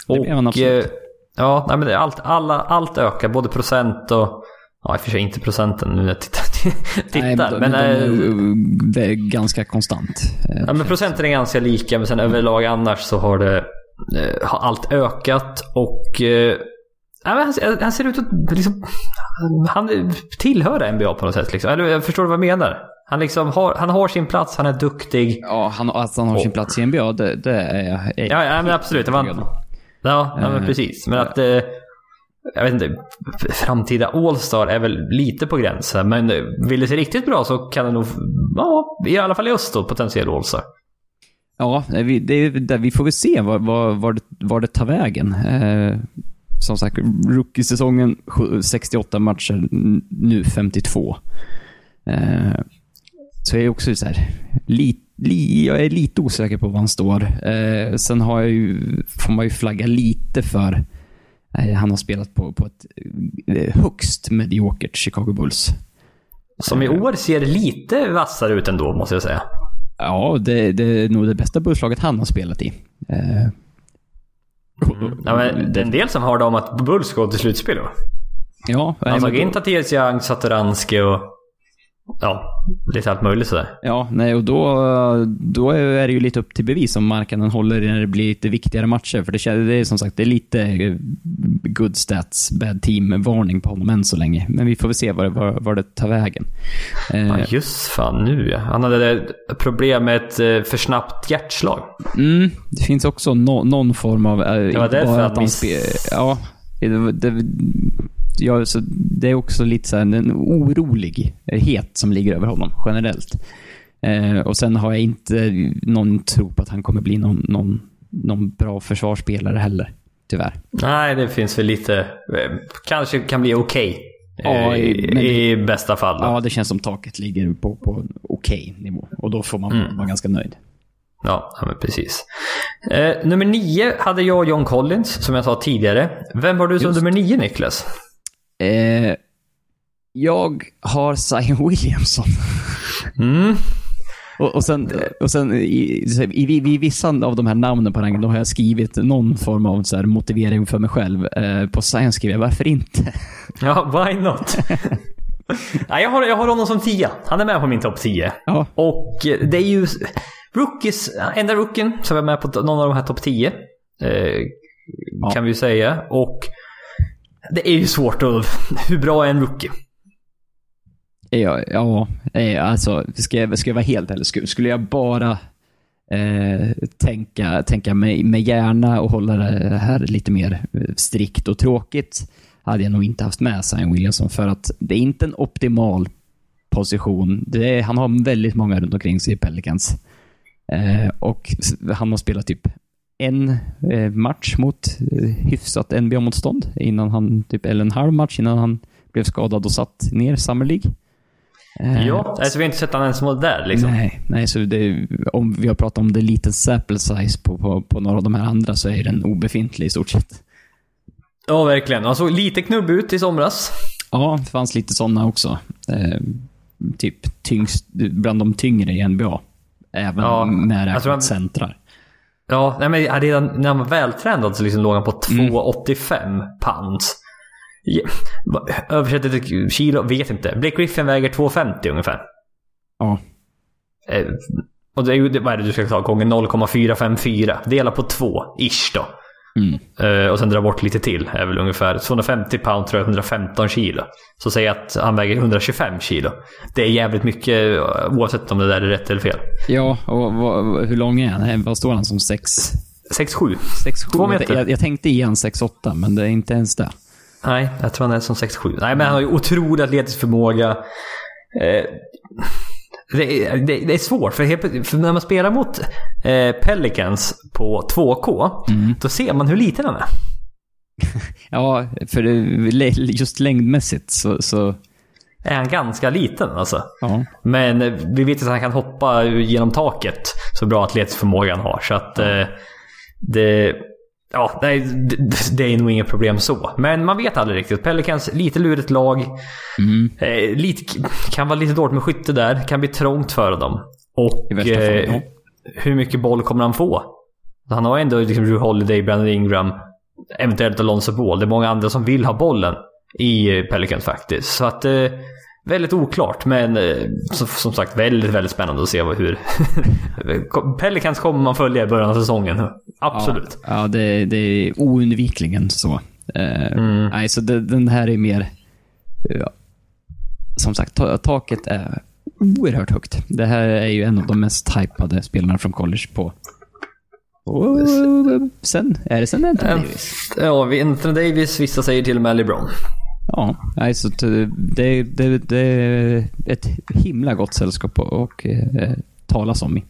Det blev han absolut. Eh, ja, nej, men allt, alla, allt ökar. Både procent och... Ja, i och för sig inte procenten nu när jag tittar. tittar nej, men, men, men det är ganska konstant. Eh, ja, men procenten är ganska lika, men sen överlag annars så har det... Har allt ökat och han, han ser ut att liksom, han tillhör NBA på något sätt. Liksom. Eller, jag förstår vad jag menar. Han, liksom har, han har sin plats, han är duktig. Ja, han, att han har och, sin plats i NBA, det, det är jag Ja, ja men absolut. Det var, ja, ja, men precis. Men att... Eh, jag vet inte, framtida All-Star är väl lite på gränsen. Men vill det se riktigt bra så kan det nog, ja, i alla fall i öst då, potentiell All-Star. Ja, det, det, vi får väl se var, var, var, det, var det tar vägen. Eh, som sagt, rookie-säsongen 68 matcher, nu 52. Eh, så jag är också så här, li, li, jag är lite osäker på var han står. Eh, sen har jag ju, får man ju flagga lite för, eh, han har spelat på, på ett eh, högst mediokert Chicago Bulls. Som i eh. år ser lite vassare ut ändå, måste jag säga. Ja, det, det är nog det bästa Bullslaget han har spelat i. Mm. Ja, men det är en del som har om att Bulls ska gå till slutspel då. Ja. In Tatias Young, Satoranski och ja, lite allt möjligt sådär. Ja, nej och då, då är det ju lite upp till bevis om marknaden håller när det blir lite viktigare matcher. För det, det är som sagt, det är lite good stats, bad team-varning på honom än så länge. Men vi får väl se var det, var, var det tar vägen. Ja, just fan nu ja. Han hade problem med ett eh, för snabbt hjärtslag. Mm, det finns också no, någon form av... Eh, det var därför att han... Ja, det, det, jag, så det är också lite så här, en orolighet som ligger över honom generellt. Eh, och sen har jag inte någon tro på att han kommer bli någon, någon, någon bra försvarsspelare heller. Tyvärr. Nej, det finns väl lite... Kanske kan bli okej. Okay. Ja, i, det, i, bästa fall. Då. Ja, det känns som taket ligger på, på okej okay nivå. Och då får man mm. vara ganska nöjd. Ja, ja men precis. Eh, nummer nio hade jag John Collins, som jag sa tidigare. Vem har du som Just. nummer nio, Niklas? Eh, jag har Zion Williamson. Mm. Och, och sen, och sen i, i, i, vissa av de här namnen på ranken, då har jag skrivit någon form av så motivering för mig själv. Eh, på Science skriver jag, varför inte? Ja, why not? Nej, jag, har, jag har honom som tia. Han är med på min topp 10. Ja. Och det är ju rookies, enda rookien som är med på någon av de här topp 10. Eh, ja. Kan vi ju säga. Och det är ju svårt att... Hur bra är en rookie? Ja, ja eh, alltså ska jag, ska jag vara helt ärlig, skulle, skulle jag bara eh, tänka, tänka med, med hjärna och hålla det här lite mer eh, strikt och tråkigt, hade jag nog inte haft med Zion Williamson för att det är inte en optimal position. Är, han har väldigt många runt omkring sig i Pelicans. Eh, och han har spelat typ en eh, match mot eh, hyfsat NBA-motstånd innan han, typ, eller en halv match innan han blev skadad och satt ner Summer League. Eh, ja, alltså vi har inte sett honom ens där liksom. Nej, nej så det, om vi har pratat om det liten sample size på, på, på några av de här andra så är den obefintlig i stort sett. Ja, verkligen. Han såg lite knubb ut i somras. Ja, det fanns lite sådana också. Eh, typ tyngst, bland de tyngre i NBA. Även ja, med alltså man, centrar. Ja, nej, men redan när han var vältränad så liksom låg han på 2,85 mm. pounds. Översätter till kilo, vet inte. Blake Griffin väger 2,50 ungefär. Ja. Eh, och det är ju, vad är det du ska ta? Gånger 0,454. Dela på 2, ish då. Mm. Uh, och sen dra bort lite till. är väl ungefär 250 pound tror jag 115 kilo. Så säg att han väger 125 kilo. Det är jävligt mycket oavsett om det där är rätt eller fel. Ja, och vad, hur lång är han? Vad står han som? 6? 6-7. 6-7 meter. Jag, jag tänkte igen 6-8, men det är inte ens det. Nej, jag tror han är som 6-7. Nej, men han har ju otrolig atletisk förmåga. Eh, det, är, det, det, är svårt, för, för, när man spelar mot eh, Pelicans på 2K, mm. då ser man hur liten han är. ja, för just längdmässigt så, så... Är han ganska liten alltså. Ja. Men vi vet att han kan hoppa genom taket, så bra atletisk förmåga han har. Så att eh, det... Ja, det, det, är nog inget problem så. Men man vet aldrig riktigt. Pelicans, lite lurigt lag. Mm. Eh, lite, kan vara lite dåligt med skytte där. Kan bli trångt för dem. Och eh, hur mycket boll kommer han få? Han har ändå liksom Drew Holiday, Brandon Ingram, eventuellt Alonso Ball. Det är många andra som vill ha bollen i Pelicans faktiskt. Så att... Eh, Väldigt oklart, men eh, som sagt väldigt, väldigt spännande att se hur... Pelicans kommer man följa i början av säsongen. Absolut. Ja, ja det, det är oundvikligen så. Uh, mm. Nej, så det, den här är mer... Ja, som sagt, taket är oerhört högt. Det här är ju en av de mest hypade spelarna från college på och sen, är det sen Anthony Davis? Ja, Anthony Davis, vissa säger till och med LeBron. Ja, alltså det, det, det är ett himla gott sällskap att eh, talas om i.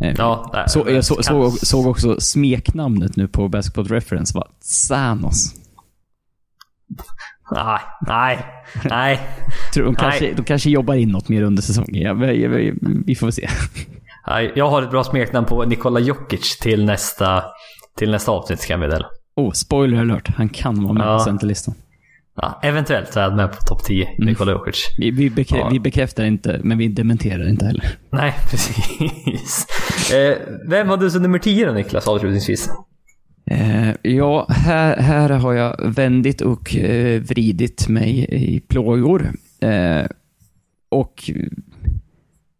Eh, ja, så, jag så, så, såg också smeknamnet nu på Basketball Reference var Thanos. Nej, nej, nej. Tror de, kanske, nej. de kanske jobbar in något mer under säsongen. Ja, vi, vi får se. Jag har ett bra smeknamn på Nikola Jokic till nästa, till nästa avsnitt kan jag meddela. Oh, spoiler alert. Han kan vara med ja. på centerlistan. Ja, eventuellt så är han med på topp 10, mm. Nikola Jokic. Vi, vi, bekrä ja. vi, bekräftar inte, men vi dementerar inte heller. Nej, precis. eh, vem har du som nummer 10 då, Niklas, avslutningsvis? Eh, ja, här, här har jag vändit och eh, vridit mig i plågor. Eh, och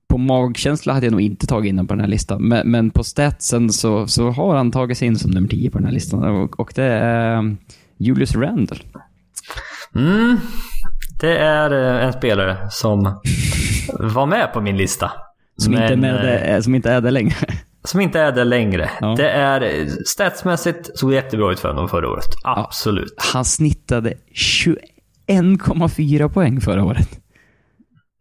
på magkänsla hade jag nog inte tagit in honom på den här listan. Men, men, på statsen så, så har han tagit sig in som nummer 10 på den här listan. Och, och det är eh, Julius Randle. Mm, det är eh, en spelare som var med på min lista. Som, men, inte, med det, eh, som inte är det längre. Som inte är det längre. Ja. Det är statsmässigt såg jättebra ut för honom förra året. Absolut. Ja, han snittade 21 1,4 poäng förra året.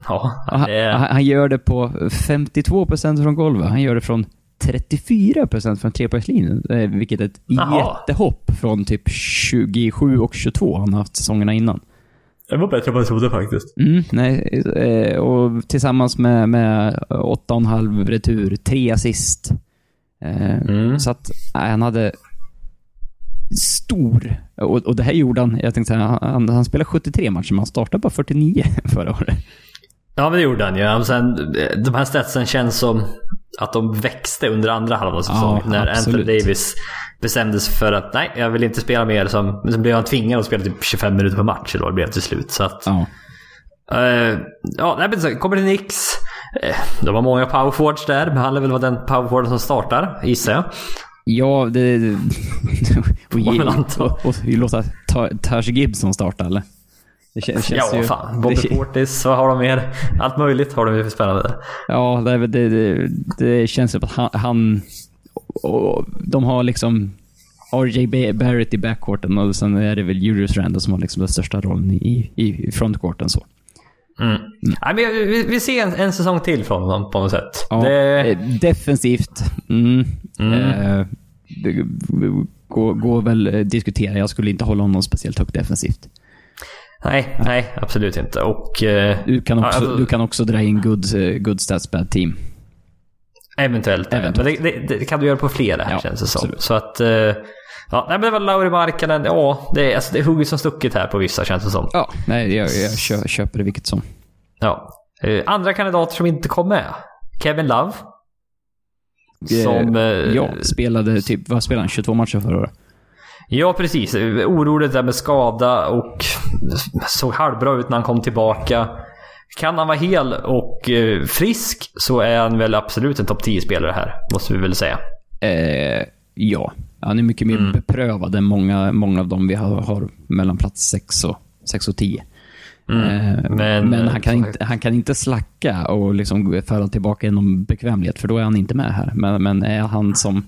Ja, det är... han, han gör det på 52% från golvet. Han gör det från 34% från trepoängslinjen, eh, vilket är ett Jaha. jättehopp från typ 27 och 22 han har haft säsongerna innan. Det var bättre än vad jag trodde faktiskt. Mm, nej, eh, och tillsammans med, med 8,5 retur, 3 assist. Eh, Mm. Så att nej, han hade stor, och, och det här gjorde han, jag tänkte säga, han, han spelade 73 matcher, men han startade bara 49 förra året. Ja, men det gjorde han ju. Ja. Sen, de här statsen känns som att de växte under andra halvan av säsongen. Ja, när absolut. Anthony Davis bestämde sig för att nej, jag vill inte spela mer. Som, men sen blev han tvingad att spela typ 25 minuter per match. Eller vad det blev till slut. Så att, Ja. eh, ja, nej, men så kommer till Nix. Eh, de har många powerforwards där, men han lär väl vara den powerforwarden som startar, gissar jag. Ja, det... och, ge, och, och vi låter Ta- Taj Gibson starta, eller? Det kän- känns Ja, ju, fan. Bobby det, Portis, vad har de mer? Allt möjligt har de ju för spännande. Ja, det, det, det, känns som att han... han och, de har liksom RJ Ba- Barrett i backcourten och sen är det väl Julius Randle som har liksom den största rollen i, i frontcourten. Så. Mm. Nej, men vi, vi ser en, en säsong till från honom på något sätt. Ja, det, eh, Defensivt. Mm. Eh, det går, går väl att diskutera. Jag skulle inte hålla honom speciellt högt defensivt. Nej, nej, absolut inte. Och eh, Du kan också, alltså- du kan också dra in good, eh, good stats bad team. eventuellt. Eventuellt. Men det, det, det kan du göra på flera här Ja, känns det som. absolut. Så att... Eh, ja, nej, men det var Lauri Markkanen. Ja, det är, alltså, det är hugget som stucket här på vissa känns det som. Ja, nej, jag, jag kö, köper det vilket som. Ja. Eh, andra kandidater som inte kom med. Kevin Love. Som... Eh, Ja, spelade typ, vad spelade han? 22 matcher förra året? Ja, precis. Oroligt där med skada och såg halvbra ut när han kom tillbaka. Kan han vara hel och eh, frisk så är han väl absolut en topp 10-spelare här, måste vi väl säga. Eh, ja, han är mycket mer Mm. beprövad än många, många av dem vi har, har mellan plats 6 och, 6 och 10. Eh, Mm. men- men han, kan inte, han kan inte slacka och liksom föra tillbaka någon bekvämlighet, för då är han inte med här. Men, men är han som...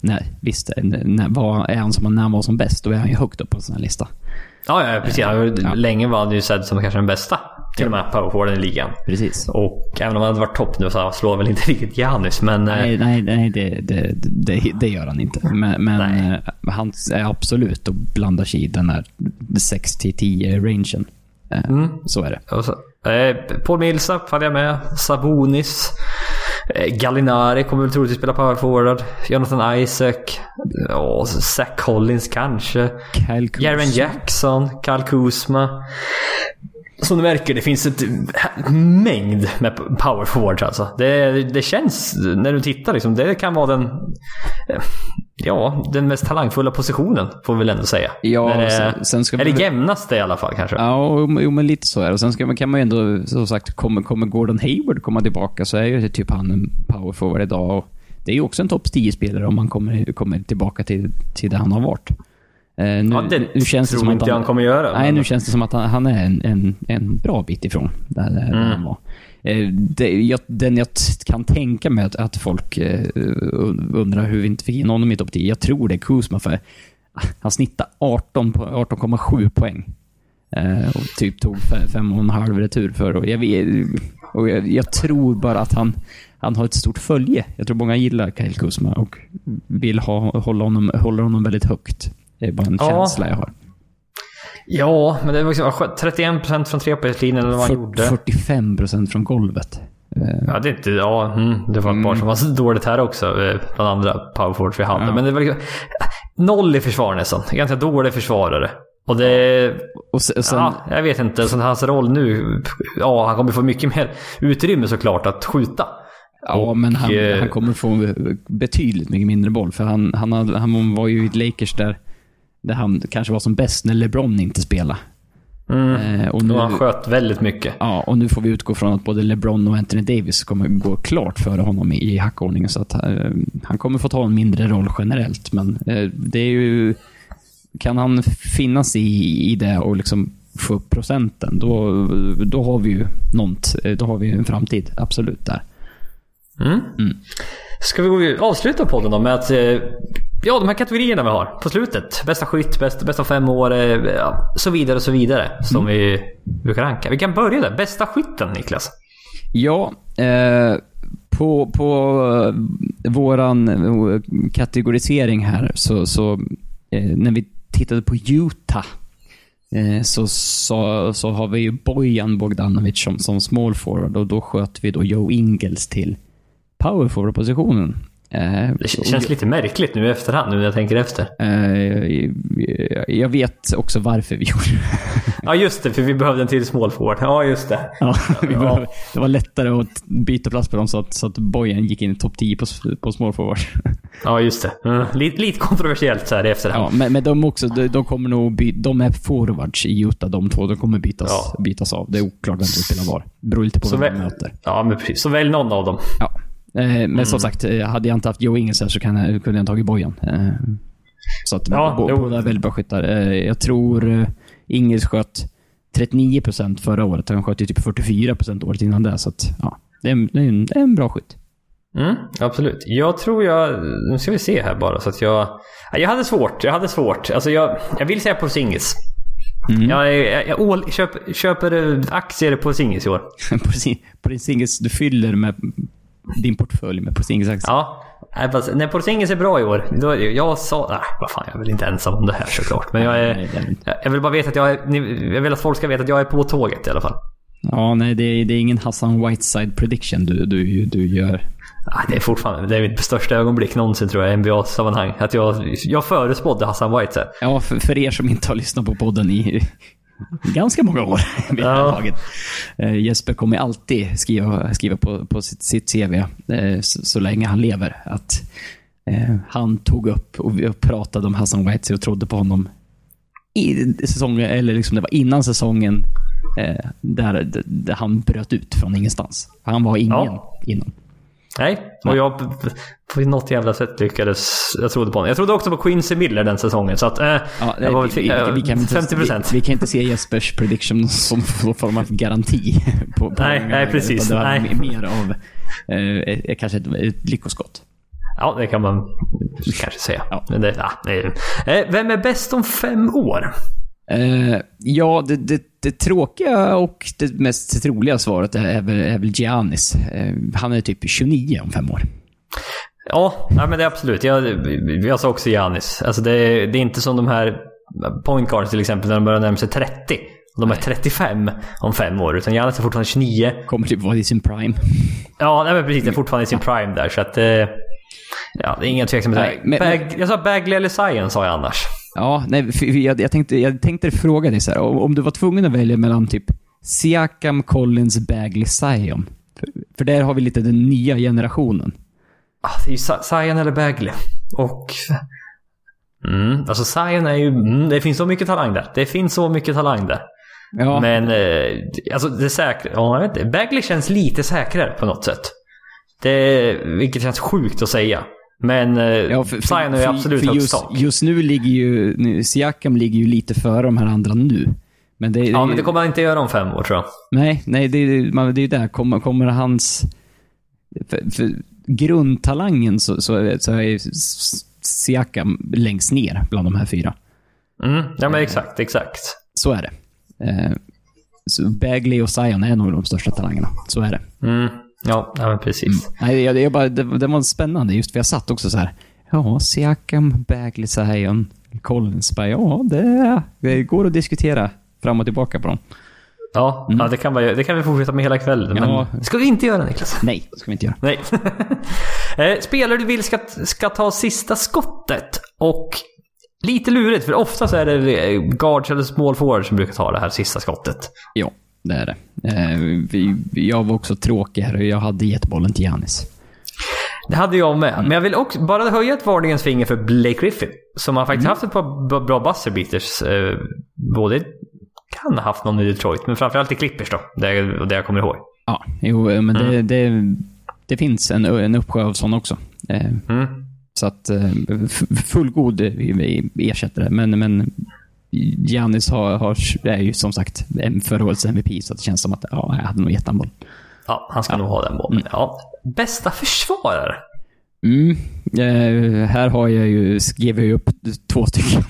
Nej, visst. När, var, är han som när han var som bäst, då är han ju högt upp på en sån här lista. Ja, ja precis. Ja. Länge var han ju sedd som kanske den bästa. Till och med powerforwarden i ligan. Precis. Och även om han hade varit topp nu så slår han väl inte riktigt Giannis. Men eh, Nej, nej, nej det, det, det, det gör han inte. Men, men eh, han är absolut och blandar sig i den här 6-10-rangen. Eh, Mm. Så är det. Så, eh, Paul Millsap hade jag med. Sabonis. Eh, Gallinari kommer väl troligtvis spela power forward. Jonathan Isaac. Ja, Zach Collins kanske. Jaren Jackson. Kyle Kuzma. Som du märker, det finns ett mängd med power forwards alltså. Det, det känns, när du tittar liksom, det kan vara den... eh, Ja, den mest talangfulla positionen, får vi väl ändå säga. Ja, det, sen- sen ska eller vi- jämnaste i alla fall kanske. Ja, jo, men lite så är det. Sen ska man, kan man ju ändå, som sagt, kommer, kommer Gordon Hayward komma tillbaka så är ju typ han en power forward idag. Och det är ju också en topp 10-spelare om han kommer, kommer tillbaka till, till det han har varit. Eh, nu, Ja, det nu känns det tror som att inte jag han kommer göra. Nej, men- nu känns det som att han, han är en, en, en bra bit ifrån där, där Mm. han var. Eh, det, jag, den jag kan tänka mig att, att folk eh, un- undrar hur vi inte fick in honom i topp 10. Jag tror det är Kuzma för ah, han snittade 18 po- 18,7 poäng. Eh, och typ tog fe- fem och en halv retur för. Och jag, och jag, jag tror bara att han, han har ett stort följe. Jag tror många gillar Kyle Kuzma och vill ha, hålla, honom, hålla honom väldigt högt. Det är bara en Ja. känsla jag har. Ja, men det var liksom 31% från trepoängslinjen eller vad han gjorde. 45% från golvet. Eh, Ja, det är inte... Ja, mm, det var ett par som var dåligt här också. eh, Bland andra powerforwards vi hade. Ja. Men det var liksom... Noll i försvar nästan. Ganska dålig försvarare. Och det... Och sen, sen, ja, jag vet inte. Så hans roll nu... Ja, han kommer få mycket mer utrymme såklart att skjuta. ja, och, men han, eh, han kommer få betydligt mycket mindre boll. För han, han, han var ju i Lakers där, där han kanske var som bäst när LeBron inte spelade. Mm. Eh, och, Och nu, han sköt väldigt mycket. ja, och nu får vi utgå från att både LeBron och Anthony Davis kommer gå klart före honom i, i hackordningen. Så att eh, han kommer få ta en mindre roll generellt. Men eh, det är ju... Kan han finnas i, i det och liksom få upp procenten, då, då har vi ju något. Då har vi en framtid. Absolut där. Mm. Mm. Ska vi avsluta podden då med att eh, ja, de här kategorierna vi har på slutet. Bästa skytt, bästa, bästa fem år, eh, ja, så vidare och så vidare. Som vi brukar ranka. Vi kan börja där. Bästa skytten, Niklas. Ja, eh, på, på eh, våran eh, kategorisering här så, så eh, när vi tittade på Utah eh, så, så, så har vi ju Bojan Bogdanovic som, som small forward och då sköt vi då Joe Ingles till power forward-positionen. Eh, Det känns lite märkligt nu i efterhand, nu när jag tänker efter. Eh, jag vet också varför vi gjorde det. Ja, just det, för vi behövde en till small forward. Ja, just det. Ja, vi behöver, det var lättare att byta plats på dem så att, så att Bojan gick in i topp 10 på, på small forward. Ja, just det. Mm. Lite, lite kontroversiellt så här i efterhand. Ja, men, men de också, de, de kommer nog by, De är forwards i Utah de två. De kommer bytas, Ja. bytas av. Det är oklart vem som spelar var. Beror lite på Så vem de möter. Ja, men precis. Så välj någon av dem. Ja. Eh, men Mm. som sagt, eh, hade jag inte haft Joe Ingles här så kan kunde jag tagit Bojan. Eh, så att Ja, bo, båda är väldigt bra skyttar. Jag tror Ingles sköt 39% förra året. Han sköt ju typ 44% året innan det. Så att, ja, det är, en- det är, en, det är en bra skytt. Mm, absolut. Jag tror jag... Nu ska vi se här bara så att jag... Ja, Jag hade svårt. Jag hade svårt. Alltså jag, jag vill säga på Singis. Mm. Jag, jag, jag ål, köp, köper aktier på Singis i år. på din singles, du fyller med din portfölj med Porzingis-aktier. Ja. Nej, fast När Porzingis är bra i år, då, jag sa... Nej, vad fan, jag är väl inte ensam om det här såklart. Men jag är... det är det. Jag vill bara veta att jag är... Jag vill att folk ska veta att jag är på tåget i alla fall. Ja, nej, det är, det är ingen Hassan Whiteside prediction du, du, du gör. Nej, det är fortfarande det är mitt största ögonblick någonsin tror jag i NBA-sammanhang. Att jag, jag förespådde Hassan Whiteside. Ja, för, för er som inte har lyssnat på podden i ganska många år vid det här Ja. laget. Eh, Jesper kommer alltid skriva, skriva på, på sitt, sitt CV, eh, så, så länge han lever, att eh, han tog upp och pratade om Hassan Whiteside och trodde på honom i säsongen, eller liksom det var innan säsongen eh, där, där han bröt ut från ingenstans. Han var ingen Ja. innan. Nej, och jag på något jävla sätt lyckades... Jag trodde på honom. Jag trodde också på Quincy Miller den säsongen. Så att... Eh, Ja, jag var väl vi, vi, vi, kan inte, 50 procent. Vi, vi kan inte se Jespers prediction som någon form av garanti. På, på Nej, nej, precis. Det var Nej. mer av eh, kanske ett, ett lyckoskott. Ja, det kan man kanske säga. Ja. Men det, ja, det är, eh, vem är bäst om fem år? Eh, ja, det, det, det tråkiga och det mest troliga svaret är, väl, är väl Giannis. Eh, han är typ 29 om fem år. Ja, ja men det är absolut. Jag, jag sa också Giannis. Alltså det, är- det är inte som de här point guards till exempel när de börjar närma sig 30. Och de är 35 om fem år. Utan Giannis är fortfarande 29. Kommer typ vara i sin prime. Ja, nej, men precis. Det är fortfarande i sin prime där. Så att... Eh, ja, det är inga tveksamheter. Nej, men- jag sa Bagley eller Zion sa jag annars. Ja, nej, jag, jag, tänkte, jag tänkte fråga dig så här, om, om du var tvungen att välja mellan typ Siakam, Collins, Bagley, Zion. För, för där har vi lite den nya generationen. Ah, det är ju Zion eller Bagley. Och... Mm, alltså Zion är ju... Mm, det finns så mycket talang där. Det finns så mycket talang där. Ja, Men eh, alltså det säkra... Ja, jag vet inte. Bagley känns lite säkrare på något sätt. Det, vilket känns sjukt att säga. Men eh, ja, för, Zion är ju absolut för just, sak. just nu ligger ju, nu, Siakam ligger ju lite före de här andra nu. Men det, Ja, men det kommer han inte göra om fem år tror jag. Nej, nej, det, är- man- det är ju där. Kommer, kommer hans... För, för grundtalangen så, så, är- så är Siakam längst ner bland de här fyra. Mm, ja, men exakt, exakt. Så är det. Eh, så Bagley och Zion är nog de största talangerna. Så är det. Mm, ja, ja, men precis. Nej, jag, jag bara, det, det var spännande just för jag satt också så här. Ja, Siakam, Bagley, Zion, Collins. Bara, ja, det, det går att diskutera fram och tillbaka på dem. Ja, ja det, kan vi, det kan vi fortsätta med hela kvällen. Mm. Ja. Men ska vi inte göra Niklas? Nej, det ska vi inte göra. Nej. Eh, Spelare du vill ska, ska ta sista skottet. Och lite lurigt, för ofta så är det eh, guards eller small forwards som brukar ta det här sista skottet. Ja, det är det. Eh, vi, jag var också tråkig här och jag hade gett bollen till Giannis. Det hade jag med. Men jag vill också bara höja ett varningens finger för Blake Griffin. Som har faktiskt haft ett par bra buzzer beaters. Eh, både kan ha haft någon i Detroit, men framförallt i Clippers då. Det, det jag kommer ihåg. Ja, jo, men det, det, det finns en, en uppsjö av sådana också. Eh, Mm. så att eh, fullgod eh, ersättare. Men, men Giannis har, har, är ju som sagt årets MVP, så det känns som att ja, jag hade nog gett han boll. Ja, han ska nog ha den bollen. Ja. Bästa försvarare? Mm. Eh, här har jag ju, skrev jag ju upp två stycken.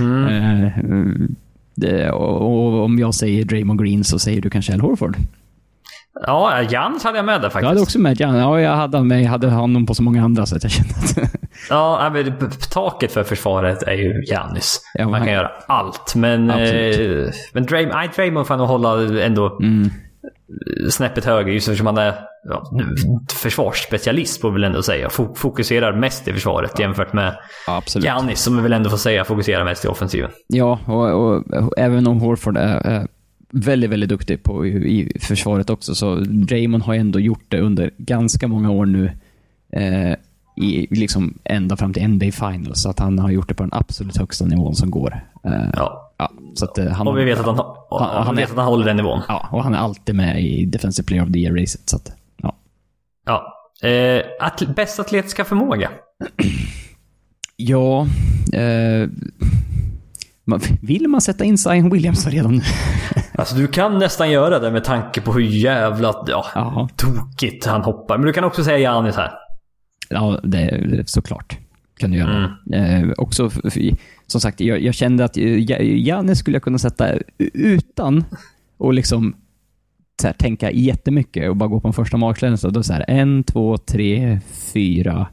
Mm. Eh, och, och om jag säger Draymond Green så säger du kanske Al Horford. Ja, Jans hade jag med där Jag faktiskt. hade också med Jan. Ja, jag hade med. Jag hade honom på så många andra sätt jag kände att... Ja, men taket för försvaret är ju Giannis. Ja, Man kan göra allt. Men, eh, men Draymond, nej, Draymond får nog hålla ändå Mm. snäppet högre just eftersom han är ja, försvarsspecialist får vi väl ändå säga. Fo- Fokuserar mest i försvaret jämfört med Ja. Giannis som vi väl ändå får säga fokuserar mest i offensiven. Ja, och, och, och även om Horford är, är väldigt, väldigt duktig på i, försvaret också, så Draymond har ändå gjort det under ganska många år nu. Eh, i, liksom ända fram till NBA Finals. Så att han har gjort det på den absolut högsta nivån som går. Eh, Ja. ja, så att, eh, han, Och vi vet att han, Han- han han, vet är- att han håller den nivån. Ja, och han är alltid med i Defensive Player of the Year-racet. Så att, ja. Ja. Eh, at, bäst atletiska förmåga. Ja, eh, vill man sätta in Zion Williams redan nu? Alltså du kan nästan göra det med tanke på hur jävla ja, tokigt han hoppar. Men du kan också säga Giannis här. Ja, det är såklart. Kan du göra. Mm. Eh, också, som sagt, jag, jag kände att Ja- Janne skulle jag kunna sätta utan att liksom så här, tänka jättemycket och bara gå på en första magkänsla. Då så här, en, två, tre, fyra,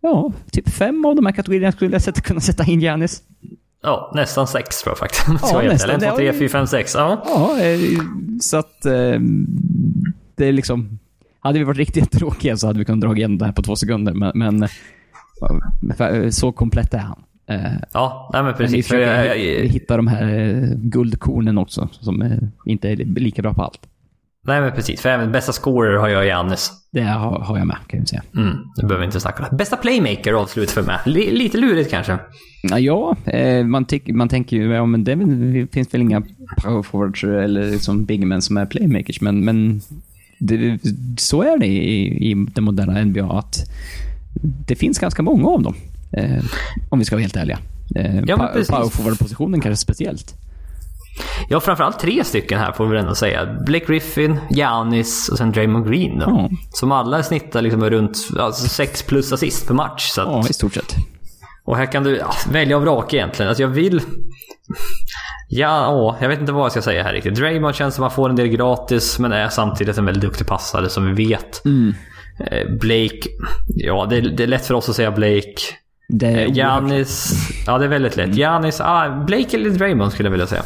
ja, typ fem av de här kategorierna skulle jag sätta, kunna sätta in Janis. Ja, nästan sex tror jag faktiskt. Ja, Ja, nästan. Det tre, var ju- fyra, fem, sex. Ja. Ja, eh, så att eh, det är liksom... Hade vi varit riktigt tråkiga så hade vi kunnat dra igen det här på två sekunder, men, men eh, så komplett är han. Ja, nej men Men vi precis. För försöker jag, jag, hitta de här guldkornen också, som inte är lika bra på allt. Nej men precis. För även bästa scorer har jag Giannis. Det har, har jag med, kan jag säga. Mm, det behöver vi inte snacka om. Bästa playmaker avslut för mig. Li, lite lurigt kanske. Ja, eh, man, man tänker ju, ja men det, finns väl inga power forwards eller liksom big men som är playmakers, men, men det, så är det i, i den moderna NBA, att det finns ganska många av dem. Eh, om vi ska vara helt ärliga. Eh, Ja, men pa- precis. power forward-positionen kanske speciellt. Jag har framförallt tre stycken här får vi ändå säga. Blake Griffin, Giannis och sen Draymond Green då. Ja. Som alla snittar liksom runt alltså, sex plus assist per match. Så att, Ja, i stort sett. Och här kan du ja, välja och vraka egentligen. Alltså jag vill... Ja, åh, jag vet inte vad jag ska säga här riktigt. Draymond känns som att man får en del gratis, men är samtidigt en väldigt duktig passare som vi vet. Eh, Blake, ja det är, det är lätt för oss att säga Blake. Det är Eh, Giannis, ja det är väldigt lätt. Giannis, ah, Blake eller Draymond skulle jag vilja säga.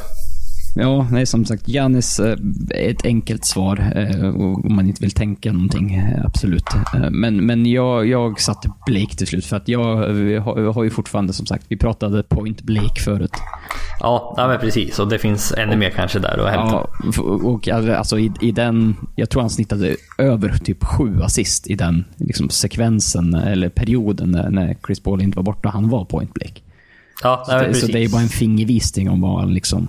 Ja, nej som sagt, Janis eh, är ett enkelt svar eh, om man inte vill tänka någonting. eh, Absolut. Men, men jag, jag satte Blake till slut för att jag, har, har ju fortfarande som sagt, vi pratade point Blake förut. Ja, ja men precis. Och det finns ännu mer kanske där att hämta. Ja, och alltså i, i den, jag tror han snittade över typ sju assist i den liksom, sekvensen eller perioden när, Chris Paul inte var borta han var point Blake. Ja, Så, det, så det är bara en fingervisning om vad han liksom,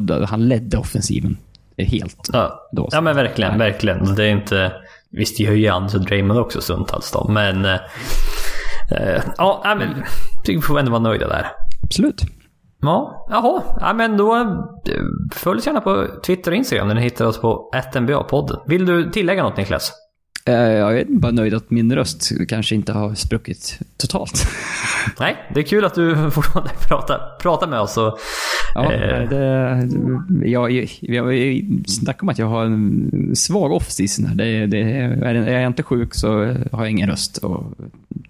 då- han ledde offensiven helt. Ja. Då, ja men verkligen, verkligen. Det är inte... Visst, det gör ju Giannis och Draymond också stundtals då, men... eh, ja, men... Vi får ändå vara nöjda där. Absolut. Ja, jaha. Ja, men då eh, följ oss gärna på Twitter och Instagram där ni hittar oss på NBA-podden. Vill du tillägga något Niklas? Eh, Jag är bara nöjd att min röst kanske inte har spruckit totalt. Nej, det är kul att du fortfarande pratar, pratar med oss och... Ja, Eh. det, jag, jag, jag snackar om att jag har en svag off-season. Det, det, är, är jag inte sjuk så har jag ingen röst och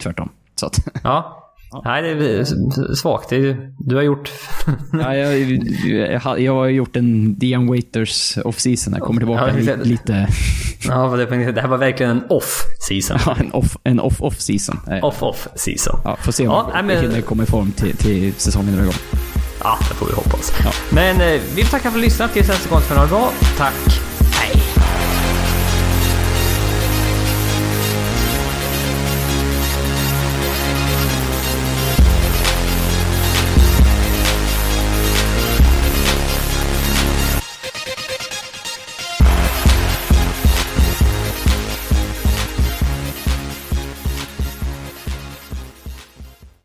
tvärtom. Så att, Ja. Nej, det är svagt. Du har gjort... ja, jag, jag, har- jag har gjort en Dion Waiters off-season. Jag kommer tillbaka Ja, lite... ja, det, det här var verkligen en off-season. Ja, en off- en off-off-season. Off-off-season. Ja, får se om Ja, jag men- hinner komma i form till, till säsongen drar igång. Ja, det får vi hoppas. Ja. Men eh, vi tackar för att lyssnat. Tills nästa gång ha det bra. Tack